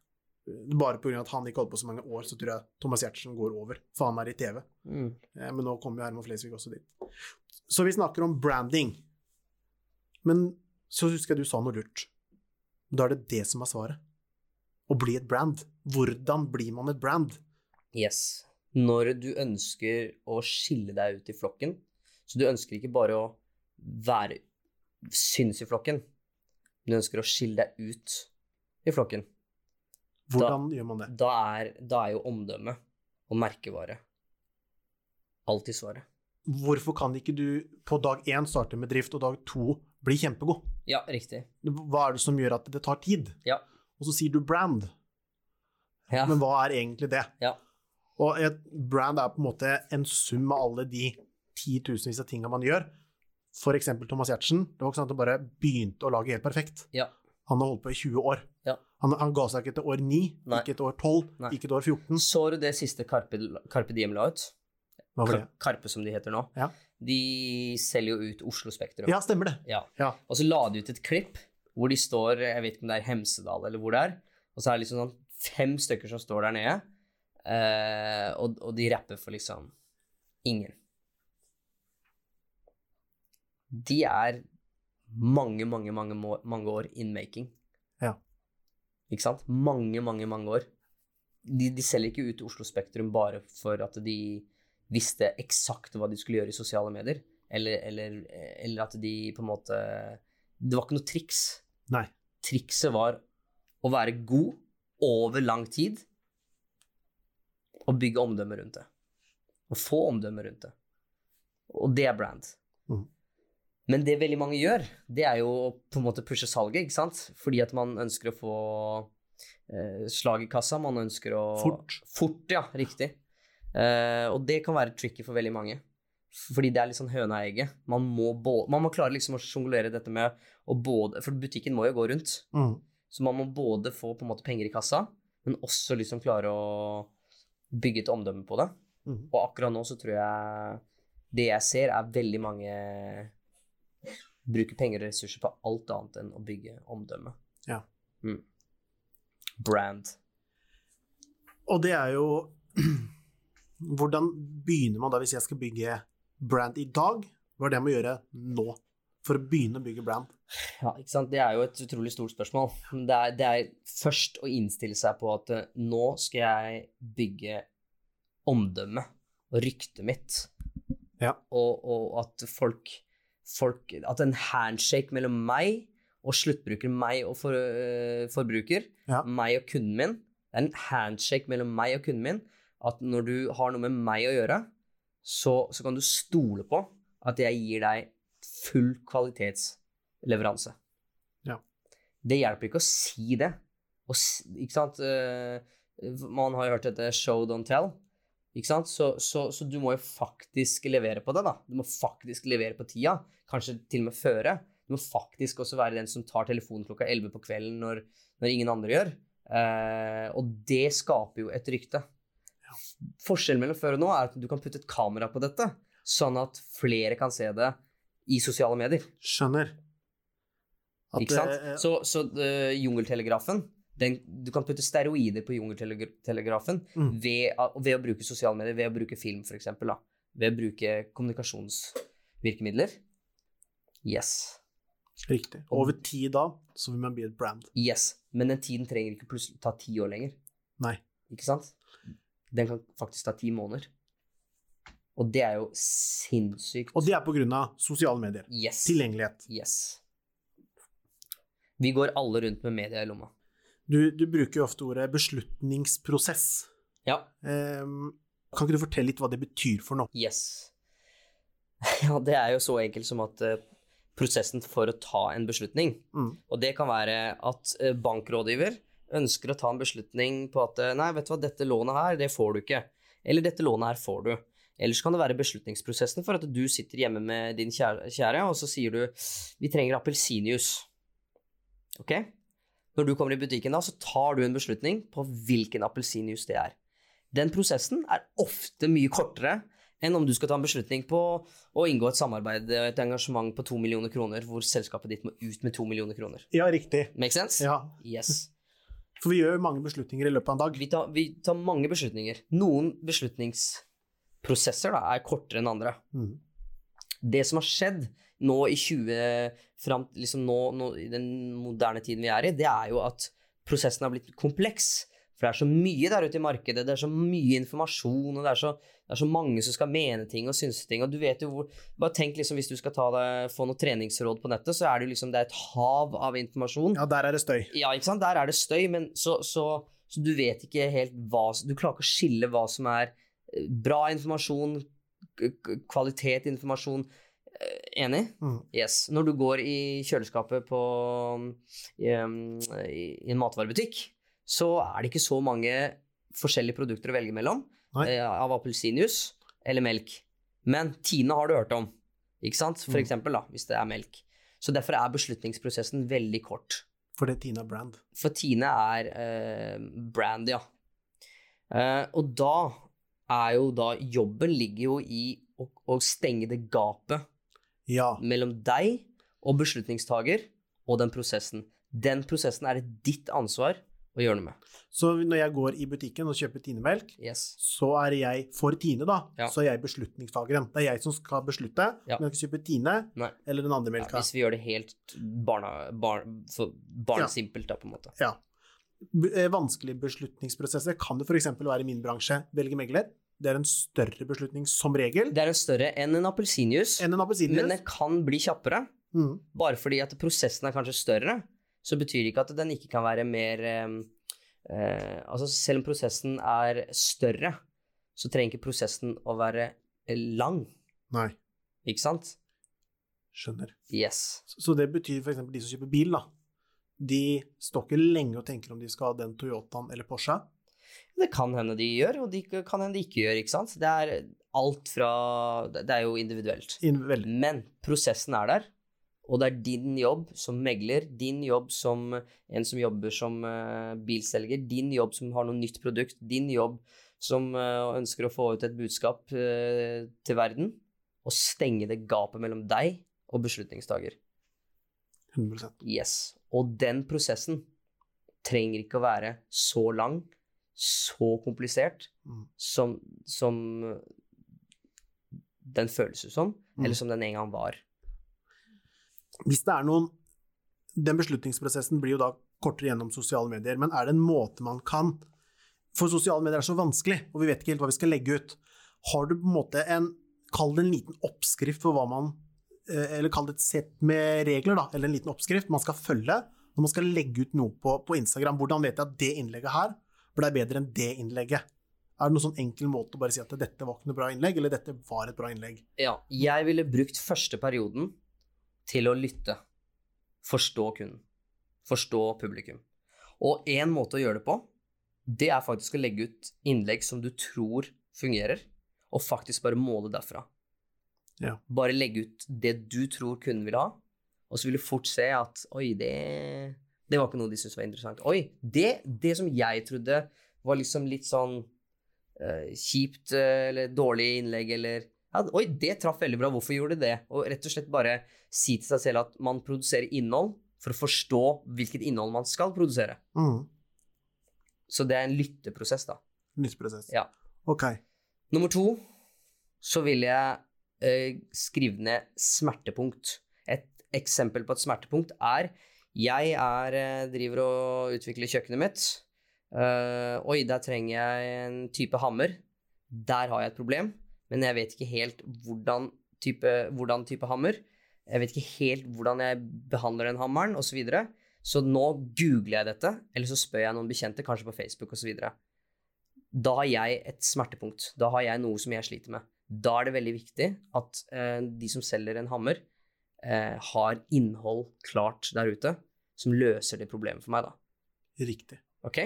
Bare pga. at han ikke holdt på så mange år, så tror jeg Thomas Giertsen går over, for han er i TV. Mm. Eh, Men nå kommer jo Herman Flesvig også dit. Så vi snakker om branding. Men så husker jeg du sa noe lurt. Da er det det som er svaret. Å bli et brand. Hvordan blir man et brand? yes. Når du ønsker å skille deg ut i flokken, så du ønsker ikke bare å være syns i flokken, men du ønsker å skille deg ut i flokken, Hvordan gjør man det? da er, da er jo omdømme og merkevare alltid svaret. Hvorfor kan ikke du på dag én starte med drift, og dag to bli kjempegod? Ja, riktig. Hva er det som gjør at det tar tid? Ja. Og så sier du brand, Ja. men hva er egentlig det? Ja. Og et brand er på en måte en sum av alle de titusenvis av tinga man gjør. Eksempel Thomas Giertsen. Det var ikke sånn at han bare begynte å lage helt perfekt. Ja. Han har holdt på i 20 år. Ja. Han, han ga seg ikke etter år 9, Nei. ikke etter år 12, Nei. ikke etter år 14. Så du det siste Carpe, Carpe Diem la ut? Hva var det? Karpe, som de heter nå. Ja. De selger jo ut Oslo Spektrum. Ja, stemmer det. Ja. Ja. Og så la de ut et klipp hvor de står Jeg vet ikke om det er Hemsedal eller hvor det er. Og så er det liksom sånn fem stykker som står der nede, eh, og, og de rapper for liksom ingen. De er mange, mange, mange, mange år in making. Ja. Ikke sant? Mange, mange, mange år. De, de selger ikke ut Oslo Spektrum bare for at de visste eksakt hva de skulle gjøre i sosiale medier. Eller, eller, eller at de på en måte Det var ikke noe triks. Nei. Trikset var å være god over lang tid og bygge omdømme rundt det. Og få omdømme rundt det. Og det er brand. Mm. Men det veldig mange gjør, det er jo å på en måte pushe salget, ikke sant? Fordi at man ønsker å få eh, slag i kassa, man ønsker å Fort. Fort, ja, riktig. Eh, og det kan være tricky for veldig mange. Fordi det er litt sånn høna og egget. Man må, man må klare liksom å sjonglere dette med å både For butikken må jo gå rundt. Mm. Så man må både få på en måte penger i kassa, men også liksom klare å bygge et omdømme på det. Mm. Og akkurat nå så tror jeg Det jeg ser, er veldig mange bruker penger og ressurser på alt annet enn å bygge omdømme. Ja. Mm. Brand. Og det er jo Hvordan begynner man da, hvis jeg skal bygge brand i dag? Hva er det jeg må gjøre nå for å begynne å bygge brand? Ja, ikke sant? Det er jo et utrolig stort spørsmål. Det er, det er først å innstille seg på at eh, nå skal jeg bygge omdømme og ryktet mitt. Ja. Og, og at folk, folk At en handshake mellom meg og sluttbruker, meg og for, øh, forbruker, Ja. meg og kunden min Det er en handshake mellom meg og kunden min. At når du har noe med meg å gjøre, så, så kan du stole på at jeg gir deg full kvalitetsleveranse. Ja. Det hjelper ikke å si det. Og, ikke sant? Eh, Man har jo hørt dette show, don't tell. Ikke sant? Så, så, så du må jo faktisk levere på det, da. Du må faktisk levere på tida. Kanskje til og med føre. Du må faktisk også være den som tar telefonen klokka 11 på kvelden når, når ingen andre gjør. Eh, og det skaper jo et rykte. Forskjellen mellom før og nå er at du kan putte et kamera på dette, sånn at flere kan se det i sosiale medier. Skjønner. At, Ikke sant? eh, Så, så uh, jungeltelegrafen den, Du kan putte steroider på jungeltelegrafen Mm. ved, ved å bruke sosiale medier, ved å bruke film, eksempel. Ved å bruke kommunikasjonsvirkemidler. Yes. Riktig. Over tid da, så vil man bli et brand. Yes. Men den tiden trenger ikke plutselig ta ti år lenger. Nei. Ikke sant? Den kan faktisk ta ti måneder. Og det er jo sinnssykt. Og det er av sosiale medier. Yes. Tilgjengelighet. Yes. Vi går alle rundt med media i lomma. Du, du bruker jo ofte ordet beslutningsprosess. Ja. Um, kan ikke du fortelle litt hva det betyr for noe? Yes. Ja, det er jo så enkelt som at uh, prosessen for å ta en beslutning, Mm. og det kan være at uh, bankrådgiver ønsker å ta en beslutning på at eh, nei, vet du hva, dette lånet her, det får du ikke. Eller dette lånet her får du. Ellers kan det være beslutningsprosessen for at du sitter hjemme med din kjære, kjære og så sier du vi trenger appelsinjuice. Ok? Når du kommer i butikken da, så tar du en beslutning på hvilken appelsinjuice det er. Den prosessen er ofte mye kortere enn om du skal ta en beslutning på å inngå et samarbeid, og et engasjement på to millioner kroner, hvor selskapet ditt må ut med to millioner kroner. Ja, riktig. Make sense? Ja, Yes. For vi gjør mange beslutninger i løpet av en dag. Vi tar, vi tar mange beslutninger. Noen beslutningsprosesser da, er kortere enn andre. Mm. Det som har skjedd nå i 20 fram, liksom nå, nå, i den moderne tiden vi er i, det er jo at prosessen har blitt kompleks. For det er så mye der ute i markedet, det er så mye informasjon, og det er så, det er så mange som skal mene ting og synse ting. Og du vet jo hvor Bare tenk liksom hvis du skal ta deg, få noe treningsråd på nettet, så er det jo liksom det er et hav av informasjon. Ja, der er det støy. Ja, ikke sant? Der er det støy, men så, så, så du vet ikke helt hva Du klarer ikke å skille hva som er eh, bra informasjon, kvalitet informasjon. Eh, Enig? Mm. Yes. Når du går i kjøleskapet på i, i, i en matvarebutikk, så er det ikke så mange forskjellige produkter å velge mellom eh, av appelsinjuice eller melk. Men Tine har du hørt om, ikke sant? For Mm. eksempel, da, hvis det er melk. Så derfor er beslutningsprosessen veldig kort. For det er Tina Brand. For Tine er eh, brand, ja. Eh, og da er jo da Jobben ligger jo i å, å stenge det gapet Ja. mellom deg og beslutningstager og den prosessen. Den prosessen er ditt ansvar å gjøre noe med. Så når jeg går i butikken og kjøper Tine-melk, Yes. så er jeg for Tine, da. Ja. Så er jeg beslutningstakeren. Det er jeg som skal beslutte Ja. om jeg skal kjøpe Tine Nei. eller den andre Ja, melka. hvis vi gjør det helt barna, barn, for barnesimpelt, da, på en måte. Ja. Eh, Vanskelige beslutningsprosesser kan det f.eks. være i min bransje velge megler. det er en større beslutning som regel Det er en større enn en appelsinjuice, en men det den kan bli kjappere. Mm. Bare fordi at prosessen er kanskje større, så betyr det ikke at den ikke kan være mer eh, eh, Altså, selv om prosessen er større, så trenger ikke prosessen å være eh, lang, Nei, ikke sant? skjønner. Yes. Så det betyr f.eks. de som kjøper bil, da. De står ikke lenge og tenker om de skal ha den Toyotaen eller Porsche. Det kan hende de gjør, og det kan hende de ikke gjør, ikke sant? Det er alt fra Det er jo individuelt. Inn- Men prosessen er der, og det er din jobb som megler, din jobb som en som jobber som eh, bilselger, din jobb som har noe nytt produkt, din jobb som eh, ønsker å få ut et budskap eh, til verden, og stenge det gapet mellom deg og beslutningstaker. 100% Yes. Og den prosessen trenger ikke å være så lang, så komplisert, Mm. som, som den føles ut som, Mm. eller som den en gang var. Hvis det er noen Den beslutningsprosessen blir jo da kortere gjennom sosiale medier, men er det en måte man kan For sosiale medier er så vanskelig, og vi vet ikke helt hva vi skal legge ut. Har du på en måte en Kall det en liten oppskrift for hva man eh, Eller kall det et sett med regler, da, eller en liten oppskrift man skal følge når man skal legge ut noe på, på Instagram. Hvordan vet jeg at det innlegget her ble bedre enn det innlegget? Er det noen sånn enkel måte å bare si at dette var ikke noe bra innlegg, eller dette var et bra innlegg? Ja, jeg ville brukt første perioden til å lytte. Forstå kunden. Forstå publikum. Og én måte å gjøre det på, det er faktisk å legge ut innlegg som du tror fungerer, og faktisk bare måle derfra. Ja. Bare legge ut det du tror kunden vil ha, og så vil du fort se at oi, det, det var ikke noe de syntes var interessant. Oi, det, det som jeg trodde var liksom litt sånn uh, kjipt uh, eller dårlig innlegg eller ja, Oi, det traff veldig bra, hvorfor gjorde det det? Og rett og slett bare si til seg selv at man produserer innhold for å forstå hvilket innhold man skal produsere. Mm. Så det er en lytteprosess, da. Lytteprosess. Ja. Ok. Nummer to så vil jeg eh, skrive ned smertepunkt. Et eksempel på et smertepunkt er jeg er, eh, driver og utvikler kjøkkenet mitt. Uh, oi, der trenger jeg en type hammer. Der har jeg et problem, men jeg vet ikke helt hvordan type, hvordan type hammer. Jeg vet ikke helt hvordan jeg behandler den hammeren, osv. Så, videre. så nå googler jeg dette, eller så spør jeg noen bekjente, kanskje på Facebook osv. Da har jeg et smertepunkt. Da har jeg noe som jeg sliter med. Da er det veldig viktig at eh, de som selger en hammer, eh, har innhold klart der ute som løser det problemet for meg, da. Riktig. Ok?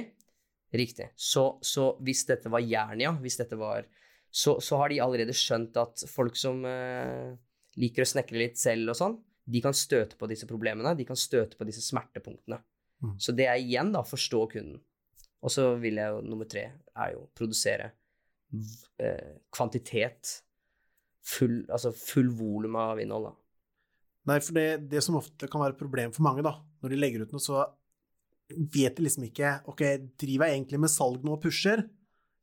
Riktig. Så, så hvis dette var Jernia, hvis dette var så, så har de allerede skjønt at folk som eh, liker å snekre litt selv og sånn, de kan støte på disse problemene, de kan støte på disse smertepunktene. Mm. Så det er igjen da forstå kunden. Og så vil jeg jo, nummer tre er jo produsere eh, kvantitet. Full, altså full volum av innhold, da. Nei, for det, det som ofte kan være et problem for mange, da, når de legger ut noe, så vet de liksom ikke Ok, driver jeg egentlig med salg nå og pusher,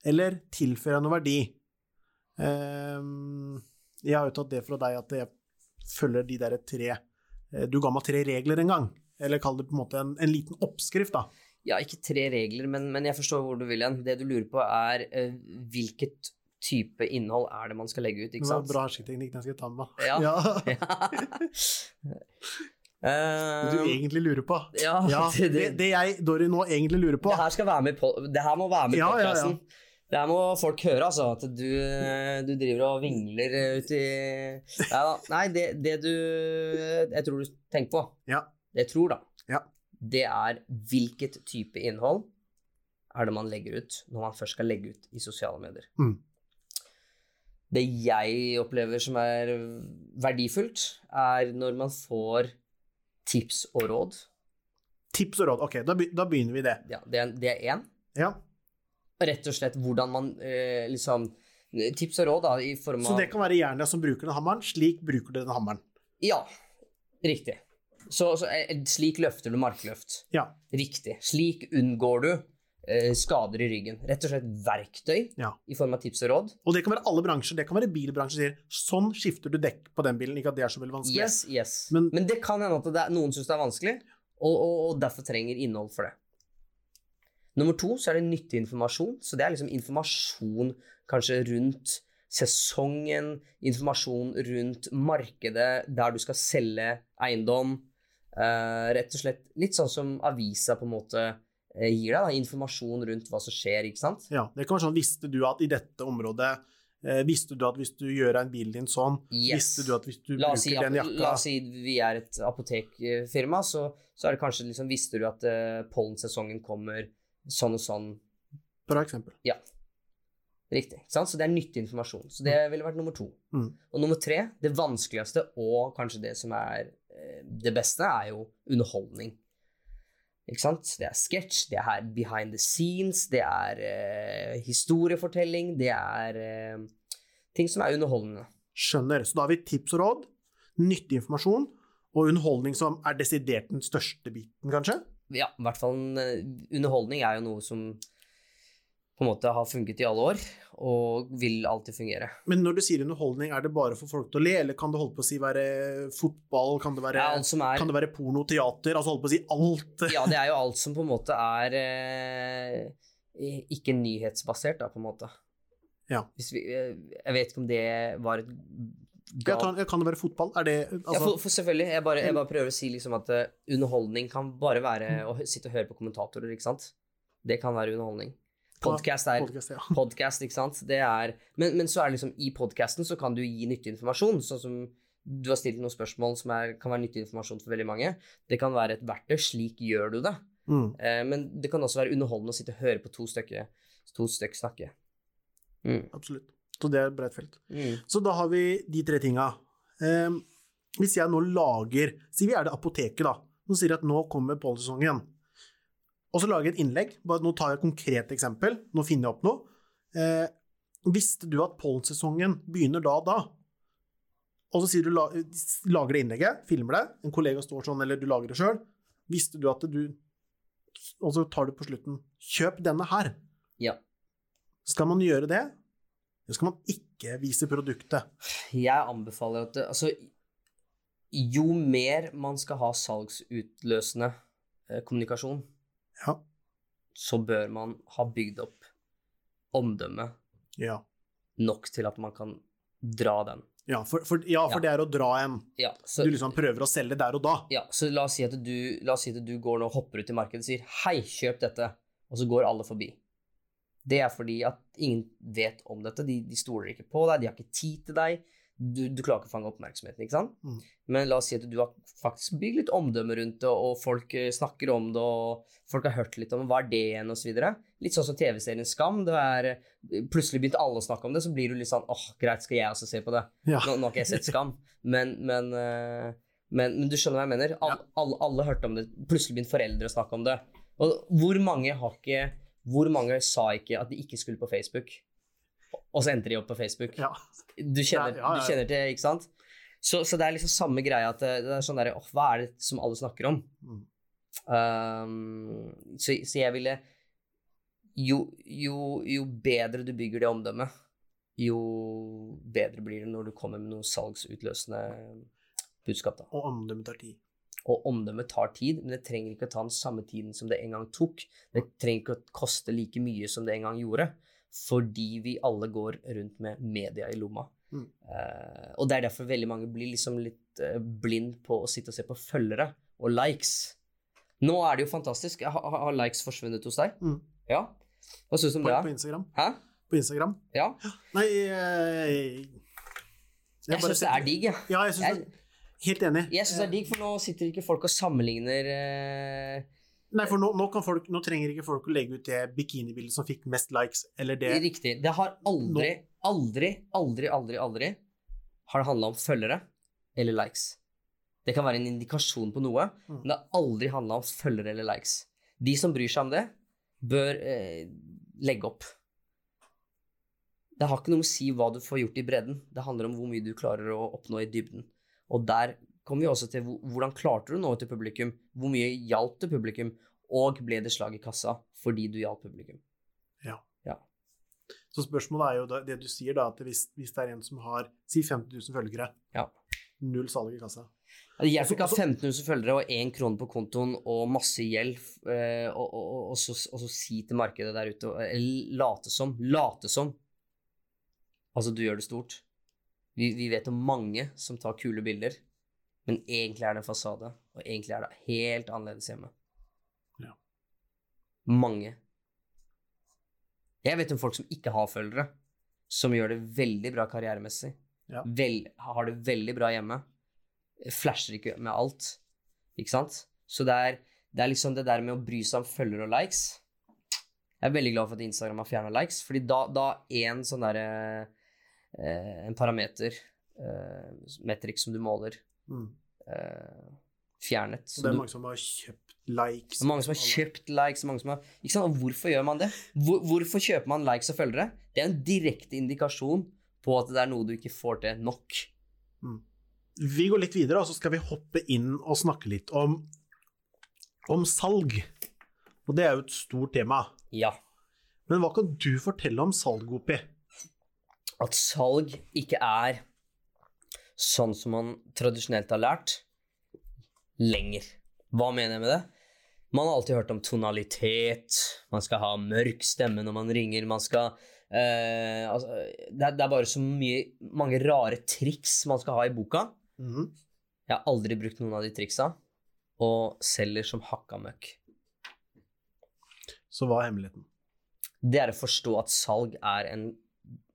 eller tilfører jeg noe verdi? Ehm, jeg har jo tatt det fra deg at jeg følger de der tre eh, Du ga meg tre regler en gang. Eller kall det på en måte en, en liten oppskrift, da. Ja, ikke tre regler, men, men jeg forstår hvor du vil hen. Det du lurer på, er eh, hvilket type innhold er det man skal legge ut, Det ikke var sant? bra hersketeknikk, den skal jeg ta med meg. Ja. Det du Eh, egentlig lurer på. ja, Ja, det, det, det jeg, Dory, nå egentlig lurer på det her skal være med på Det her må være med i Ja, ja, ja. Det her må folk høre, altså. At du, du driver og vingler ut i Nei det, det du Jeg tror du tenker på, Ja. det jeg tror, da, Ja. det er hvilket type innhold er det man legger ut når man først skal legge ut i sosiale medier. Mm. Det jeg opplever som er verdifullt, er når man får tips og råd. Tips og råd. Ok, da, be- da begynner vi det. Ja, det det er én. Ja. Rett og slett hvordan man eh, liksom Tips og råd, da, i form av Så det kan være jernet som bruker den hammeren. Slik bruker du den hammeren. Ja, riktig. Så, så eh, slik løfter du markløft. Ja. Riktig. Slik unngår du eh, skader i ryggen. Rett og slett verktøy Ja. i form av tips og råd. Og det kan være alle bransjer. Det kan være bilbransjen sier sånn skifter du dekk på den bilen. Ikke at det er så veldig vanskelig. Yes, yes. Men- Men, det kan hende at det er, noen syns det er vanskelig, og, og, og derfor trenger innhold for det. Nummer to så er det nyttig informasjon. Så det er liksom informasjon kanskje rundt sesongen, informasjon rundt markedet der du skal selge eiendom. Uh, rett og slett litt sånn som avisa på en måte uh, gir deg, da, informasjon rundt hva som skjer, ikke sant? Ja, det kan være sånn, Visste du at i dette området uh, Visste du at hvis du gjør en bil din sånn yes. Visste du at hvis du bruker si, den jakka La oss si vi er et apotekfirma, så, så er det kanskje liksom Visste du at pollensesongen kommer sånn og sånn? For eksempel. Ja. Riktig. sant? Så det er nyttig informasjon. Så det ville vært nummer to. Mm. Og nummer tre, det vanskeligste og kanskje det som er eh, det beste, er jo underholdning. Ikke sant? Det er sketsj, det er behind the scenes, det er eh, historiefortelling, det er eh, ting som er underholdende. Skjønner. Så da har vi tips og råd, nyttig informasjon og underholdning som er desidert den største biten, kanskje? Ja, i hvert fall en, eh, underholdning er jo noe som på en måte har funket i alle år, og vil alltid fungere. Men når du sier underholdning, er det bare for folk til å le, eller kan det holde på å si være fotball, kan det være, Ja, alt som er kan det være porno, teater, altså holde på å si alt? Ja, det er jo alt som på en måte er eh, ikke nyhetsbasert, da, på en måte. Ja. Hvis vi, eh, jeg vet ikke om det var et Ja, kan, kan det være fotball? Er det ja, altså, for, for selvfølgelig. Jeg bare, jeg bare prøver å si liksom at eh, underholdning kan bare være å sitte og høre på kommentatorer, ikke sant? Det kan være underholdning. Podcast er podcast, ja. podcast, ikke sant? Det er, men, men så er det liksom i podcasten så kan du gi nyttig informasjon, sånn som du har stilt noen spørsmål som er, kan være nyttig informasjon for veldig mange. Det kan være et verktøy. Slik gjør du det. Mm. Eh, men det kan også være underholdende å sitte og høre på to stykker, to stykker snakke. Mm. Absolutt. Så det er felt. Mm. Så da har vi de tre tinga. Um, hvis jeg nå lager Si vi er det apoteket, da. Nå sier at nå kommer pollensesongen. Og så lager jeg et innlegg. Bare, nå tar jeg et konkret eksempel. Nå finner jeg opp noe. Eh, visste du at pollensesongen begynner da og da? Og så sier du, lager det innlegget, filmer det, en kollega står sånn, eller du lager det sjøl. Visste du at du Og så tar du på slutten Kjøp denne her. Ja. Skal man gjøre det? Eller skal man ikke vise produktet? Jeg anbefaler at det, altså, jo mer man skal ha salgsutløsende eh, kommunikasjon, Ja. så bør man ha bygd opp omdømme Ja. nok til at man kan dra den. Ja, for, for, ja, for det er å dra en Ja, så, Du liksom prøver å selge der og da. ja, så la, oss si at du, si at du går nå og hopper ut i markedet og sier 'hei, kjøp dette', og så går alle forbi. Det er fordi at ingen vet om dette. De, de stoler ikke på deg, de har ikke tid til deg. Du, du klarer ikke å fange oppmerksomheten, ikke sant? Mm. Men la oss si at du har faktisk bygd litt omdømme rundt det, og folk eh, snakker om det, og folk har hørt litt om hva er det igjen, osv. Litt sånn som TV-serien Skam. Det er, eh, plutselig begynte alle å snakke om det, så blir du litt sånn åh, greit, skal jeg også se på det? Ja. Nå, nå har ikke jeg sett Skam, men, men, eh, men, men du skjønner hva jeg mener? All, alle, alle hørte om det. Plutselig begynte foreldre å snakke om det. Og hvor mange har ikke Hvor mange sa ikke at de ikke skulle på Facebook, og så endte de opp på Facebook? Ja. Du kjenner, Ja. Du kjenner til, ikke sant? Så, så det er liksom samme greia at det, er sånn derre oh, hva er det som alle snakker om? Mm. Um, så, så jeg ville jo, jo, jo bedre du bygger det omdømmet, jo bedre blir det når du kommer med noe salgsutløsende budskap. da. Og omdømmet tar tid. Og omdømmet tar tid, men det trenger ikke å ta den samme tiden som det en gang tok. Det trenger ikke å koste like mye som det en gang gjorde, fordi vi alle går rundt med media i lomma. Mm. Uh, og det er derfor veldig mange blir liksom litt uh, blind på å sitte og se på følgere og likes. Nå er det jo fantastisk. Har, har likes forsvunnet hos deg? Mm. Ja. Hva syns du om På, det? på? Instagram. Hæ? På Instagram. Ja. Nei jeg, Jeg bare syns det er digg, ja. Ja, jeg synes Jeg, det Helt enig. jeg synes det er digg, for nå sitter ikke folk og sammenligner eh, Nei, for nå, nå, kan folk, nå trenger ikke folk å legge ut det bikinibildet som fikk mest likes, eller det Riktig. Det har aldri, aldri, aldri, aldri, aldri har det handla om følgere eller likes. Det kan være en indikasjon på noe, Mm. men det har aldri handla om følgere eller likes. De som bryr seg om det, bør eh, legge opp. Det har ikke noe med å si hva du får gjort i bredden. Det handler om hvor mye du klarer å oppnå i dybden. Og der kommer vi også til hvordan klarte du å nå ut til publikum? Hvor mye hjalp det publikum? Og ble det slag i kassa fordi du hjalp publikum? Ja. Så spørsmålet er jo det, det du sier, da, at hvis, hvis det er en som har si 50 000 følgere, Ja. null salg i kassa Jeg fikk ha 15 000 følgere og én krone på kontoen og masse gjeld, eh, og, og, og, og, så, og så si til markedet der ute og- late som. Late som Altså, du gjør det stort. Vi, vi vet om mange som tar kule bilder, men egentlig er det en fasade, og egentlig er det helt annerledes hjemme. Ja. Mange. Jeg vet om folk som ikke har følgere, som gjør det veldig bra karrieremessig. Ja. Vel, har det veldig bra hjemme. Flasher ikke med alt. Ikke sant? Så det er, det er liksom det der med å bry seg om følgere og likes. Jeg er veldig glad for at Instagram har fjerna likes, fordi da, da én sånn derre eh, En parameter, eh, metrik som du måler, Mm. eh, fjernet. Så det er mange som har kjøpt likes. mange som har kjøpt likes, mange som har ikke sant? Og hvorfor gjør man det? Hvor, hvorfor kjøper man likes og følgere? Det er en direkte indikasjon på at det er noe du ikke får til nok. Vi går litt videre, og så skal vi hoppe inn og snakke litt om, om salg. Og det er jo et stort tema. Ja. Men hva kan du fortelle om salg, Opi? At salg ikke er sånn som man tradisjonelt har lært, lenger. Hva mener jeg med det? Man har alltid hørt om tonalitet, man skal ha mørk stemme når man ringer, man skal eh, altså, det, er, det er bare så mye, mange rare triks man skal ha i boka. Mhm. Jeg har aldri brukt noen av de triksa, og selger som hakka møkk. Så hva er hemmeligheten? Det er å forstå at salg er en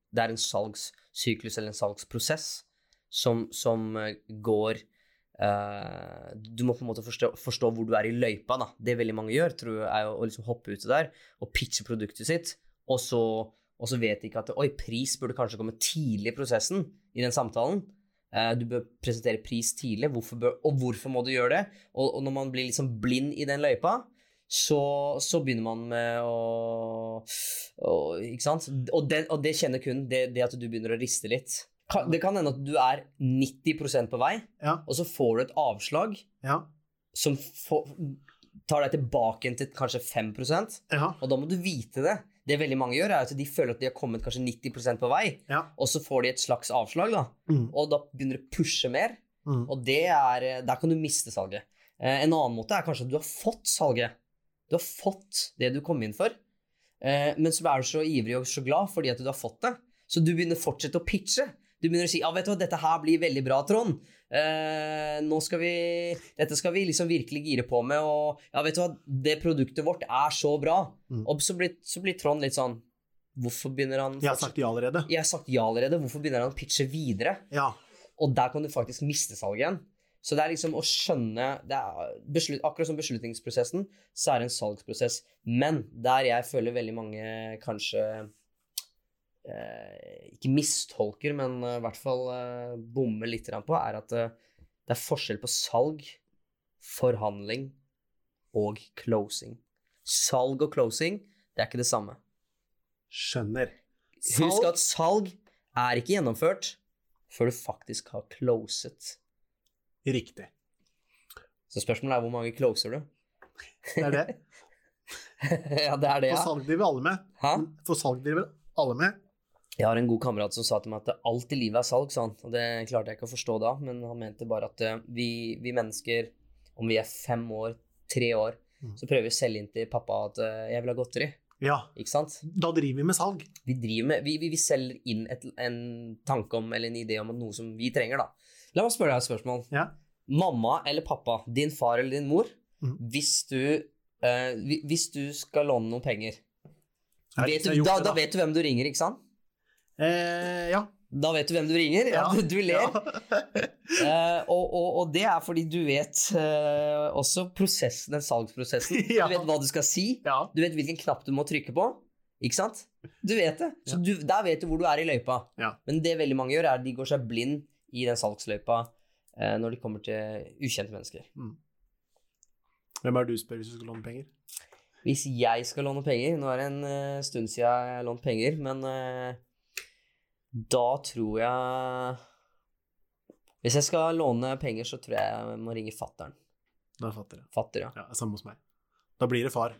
Det er en salgssyklus eller en salgsprosess som, som eh, går uh, Du må på en måte forstå, forstå hvor du er i løypa. Da. Det veldig mange gjør, tror jeg, er å, å liksom hoppe uti der og pitche produktet sitt, og så, og så vet de ikke at Oi, pris burde kanskje komme tidlig i prosessen i den samtalen. Uh, du bør presentere pris tidlig, hvorfor bør, og hvorfor må du gjøre det? Og, og når man blir liksom blind i den løypa, så, så begynner man med å, å Ikke sant? Og det, og det kjenner kunden, det, det at du begynner å riste litt. Det kan hende at du er 90% på vei, Ja, og så får du et avslag ja, som får, tar deg tilbake til kanskje 5 ja. og da må du vite det. Det veldig mange gjør, er at de føler at de har kommet kanskje 90% på vei, ja. og så får de et slags avslag, da. Mm, Og da begynner du å pushe mer, mm. og det er, der kan du miste salget. Eh, en annen måte er kanskje at du har fått salget. Du har fått det du kom inn for, eh, men så er du så ivrig og så glad fordi at du har fått det. Så du begynner å fortsette å pitche. Du begynner å si ja, vet du hva, dette her blir veldig bra, Trond. Eh, nå skal vi, Dette skal vi liksom virkelig gire på med, og ja, vet du hva, det produktet vårt er så bra. Mm. Og så blir, så blir Trond litt sånn Hvorfor begynner han Jeg har sagt ja allerede. Jeg har sagt ja allerede, hvorfor begynner han å pitche videre? Ja. Og der kan du faktisk miste salget igjen. Så det er liksom å skjønne beslut, Akkurat som beslutningsprosessen, så er det en salgsprosess. Men der jeg føler veldig mange kanskje eh, Ikke mistolker, men eh, i hvert fall eh, bommer litt på, er at eh, det er forskjell på salg, forhandling og closing. Salg og closing, det er ikke det samme. Skjønner. Husk at salg er ikke gjennomført før du faktisk har closet. Riktig. Så spørsmålet er hvor mange closer du? Det er det. ja, det er det, For salg driver alle med. Hæ? For salg driver alle med. Jeg har en god kamerat som sa til meg at alt i livet er salg, sa han. Og det klarte jeg ikke å forstå da, men han mente bare at eh, vi, vi mennesker, om vi er fem år, tre år, Mm. så prøver vi å selge inn til pappa at eh, jeg vil ha godteri. Ja. Ikke sant? Da driver vi med salg. Vi driver med, vi, vi, vi selger inn et, en tanke om, eller en idé om noe som vi trenger, da. La meg spørre deg et spørsmål. Ja. Mamma eller pappa, din far eller din mor, mm. hvis du eh, Hvis du skal låne noen penger vet du, da, da vet du hvem du ringer, ikke sant? Eh, ja. Da vet du hvem du ringer. Ja, Ja. du ler. Eh, og, og, og det er fordi du vet eh, også prosessen, den salgsprosessen. Ja. Du vet hva du skal si. ja. Du vet hvilken knapp du må trykke på. Ikke sant? Du vet det. Så Ja. du, der vet du hvor du er i løypa. Ja. Men det veldig mange gjør, er at de går seg blind i den salgsløypa eh, når de kommer til ukjente mennesker. Hvem er det du spør hvis du skal låne penger? Hvis jeg skal låne penger Nå er det en uh, stund siden jeg har lånt penger, men uh, da tror jeg Hvis jeg skal låne penger, så tror jeg jeg må ringe fattern. Da fatter jeg. Fatter, ja. Ja, samme hos meg. Da blir det far.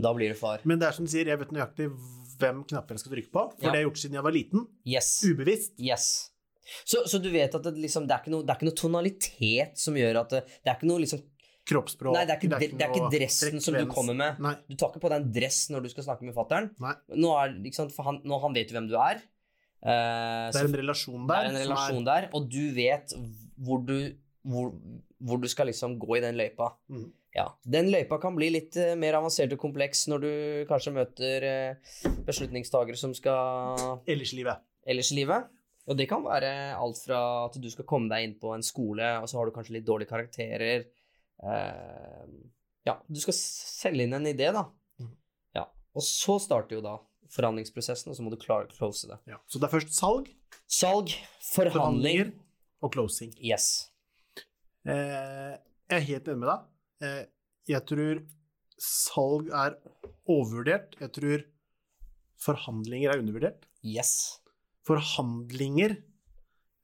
Da blir det far. Men det er som du sier, jeg vet nøyaktig hvem knapper jeg skal trykke på, for Ja. det har jeg gjort siden jeg var liten. Yes. Ubevisst. Yes. Så, så du vet at det, liksom, det, er ikke noe, det er ikke noe tonalitet som gjør at det, det er ikke noe liksom Kroppsspråk. Nei, det er ikke, det er ikke noe dressen som du kommer med. Nei. Du tar ikke på deg en dress når du skal snakke med fattern. Nå, er, ikke sant, han, nå han vet jo hvem du er. Uh, Det er en relasjon der. det er en relasjon der, og du vet hvor du, hvor, hvor du skal liksom gå i den løypa. Mm. Ja, Den løypa kan bli litt uh, mer avansert og kompleks når du kanskje møter uh, beslutningstagere som skal Ellers i livet. ellers i livet. Og det kan være alt fra at du skal komme deg inn på en skole, og så har du kanskje litt dårlige karakterer. Eh, ja, du skal selge inn en idé, da. Mhm. Ja, Og så starter jo da forhandlingsprosessen, og så må du klare å close det. Ja. Så det er først salg, Salg, forhandling forhandlinger og closing. Yes. Eh, jeg er helt enig med deg. Eh, jeg tror salg er overvurdert. Jeg tror forhandlinger er undervurdert. Yes. Forhandlinger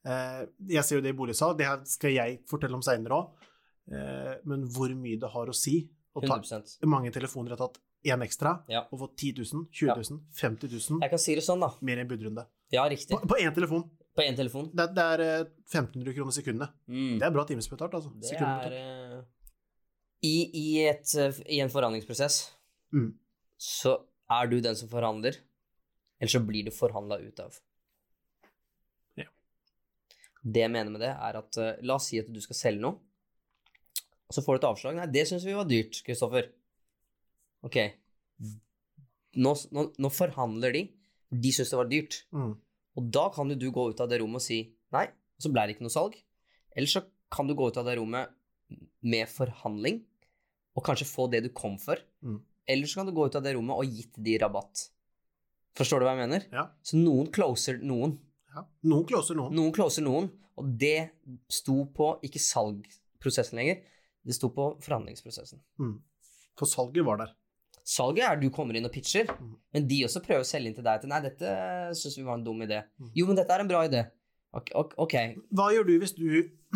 eh, Jeg ser jo det i boligsalg, det skal jeg fortelle om seinere òg. Eh, men hvor mye det har å si å ta 100 Mange telefoner har tatt én ekstra Ja. og fått 10 000, 20 000, 50 000 Jeg kan si det sånn, da. mer i en budrunde. Ja, riktig. På, én telefon. På én telefon. Det, det er eh, 1500 kroner sekundet. Mm. Det er bra timesbetalt, altså. Det er eh, i, i, et, eh, I en forhandlingsprosess Mm. så er du den som forhandler, eller så blir du forhandla ut av. Det jeg mener med det, er at uh, la oss si at du skal selge noe, og så får du et avslag. Nei, det syns vi var dyrt, Kristoffer. Ok. Nå, nå, nå forhandler de. De syns det var dyrt. Mm. Og da kan jo du gå ut av det rommet og si nei, og så ble det ikke noe salg. Eller så kan du gå ut av det rommet med forhandling, og kanskje få det du kom for. Mm. Eller så kan du gå ut av det rommet og gitt de rabatt. Forstår du hva jeg mener? Ja. Så noen closer noen. Ja. Noen closer noen. Noen closer noen, og det sto på ikke salgprosessen lenger, det sto på forhandlingsprosessen. Mm. For salget var der. Salget er du kommer inn og pitcher, Mm. men de også prøver å selge inn til deg at nei, dette syns vi var en dum idé. Mm. Jo, men dette er en bra idé. Ok, ok, ok. Hva gjør du hvis du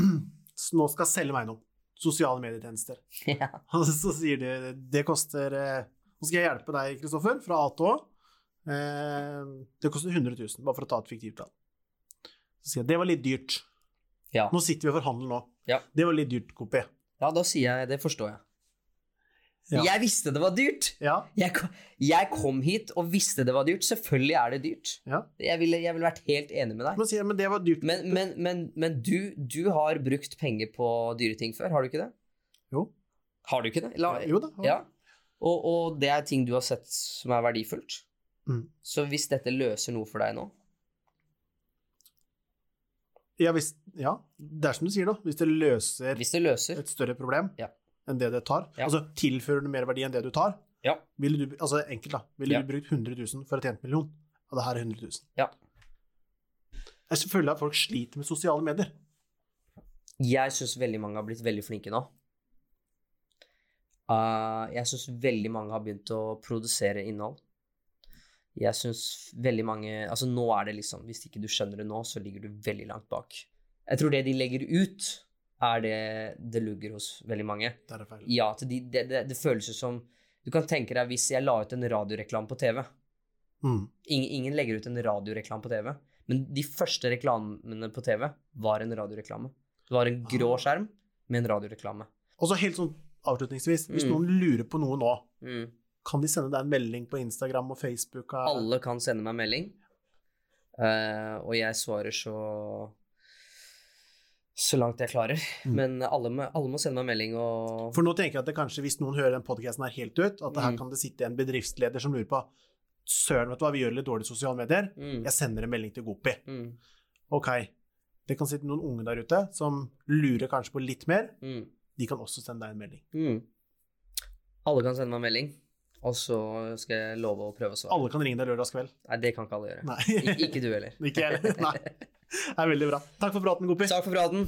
nå skal selge meg noe? Sosiale medietjenester. Ja. Og så sier de det koster eh, Nå skal jeg hjelpe deg, Kristoffer, fra A til Å. Eh, det koster 100 000, bare for å ta et fiktivt tall. Så sier jeg det var litt dyrt. Ja. Nå sitter vi og forhandler nå. Ja. Det var litt dyrt, Kopi. ja, da sier jeg det forstår jeg. Ja. Jeg visste det var dyrt! Ja. Jeg, kom, jeg kom hit og visste det var dyrt. Selvfølgelig er det dyrt. ja. Jeg ville, jeg ville vært helt enig med deg. Men men det var dyrt. Men, men, men, men du, du har brukt penger på dyre ting før, har du ikke det? Jo. Har du ikke det? La, Jo da. Ja. Og, og det er ting du har sett som er verdifullt. Mm. Så hvis dette løser noe for deg nå Ja, hvis, ja, det er som du sier, da. Hvis det løser Hvis det løser et større problem Ja. enn det det tar, Ja. altså tilfører du mer verdi enn det du tar, Ja. ville du, altså enkelt da, ville du brukt 100 000 for å tjene en million? Og det her er 100 000. Ja. Jeg er at folk sliter med sosiale medier. Jeg syns veldig mange har blitt veldig flinke nå. Uh, jeg syns veldig mange har begynt å produsere innhold. Jeg syns veldig mange Altså, nå er det liksom Hvis ikke du skjønner det nå, så ligger du veldig langt bak. Jeg tror det de legger ut, er det det lugger hos veldig mange. Det er det feil. Ja, de, det, det, det føles jo som Du kan tenke deg hvis jeg la ut en radioreklame på TV. Mm. Ingen, ingen legger ut en radioreklame på TV, men de første reklamene på TV var en radioreklame. Det var en grå Ah. skjerm med en radioreklame. Og så helt sånn avslutningsvis, hvis Mm. noen lurer på noe nå, Mm. Kan de sende deg en melding på Instagram og Facebook? av- Alle kan sende meg melding, uh, og jeg svarer så så langt jeg klarer. Mm. Men alle må, alle må sende meg melding og For nå tenker jeg at det kanskje, hvis noen hører den podcasten her helt ut, at det her Mm. kan det sitte en bedriftsleder som lurer på Søren, vet du hva, vi gjør litt dårlig sosiale medier. mm. Jeg sender en melding til Gopi. Mm. Ok. Det kan sitte noen unge der ute som lurer kanskje på litt mer. Mm. De kan også sende deg en melding. Mm. Alle kan sende meg en melding, og så skal jeg love å prøve å svare. Alle kan ringe deg lørdagskveld? Nei, det kan ikke alle gjøre. Nei. Ik ikke du heller. Ikke jeg heller. Nei. Det er veldig bra. Takk for praten, Gopi. Takk for praten.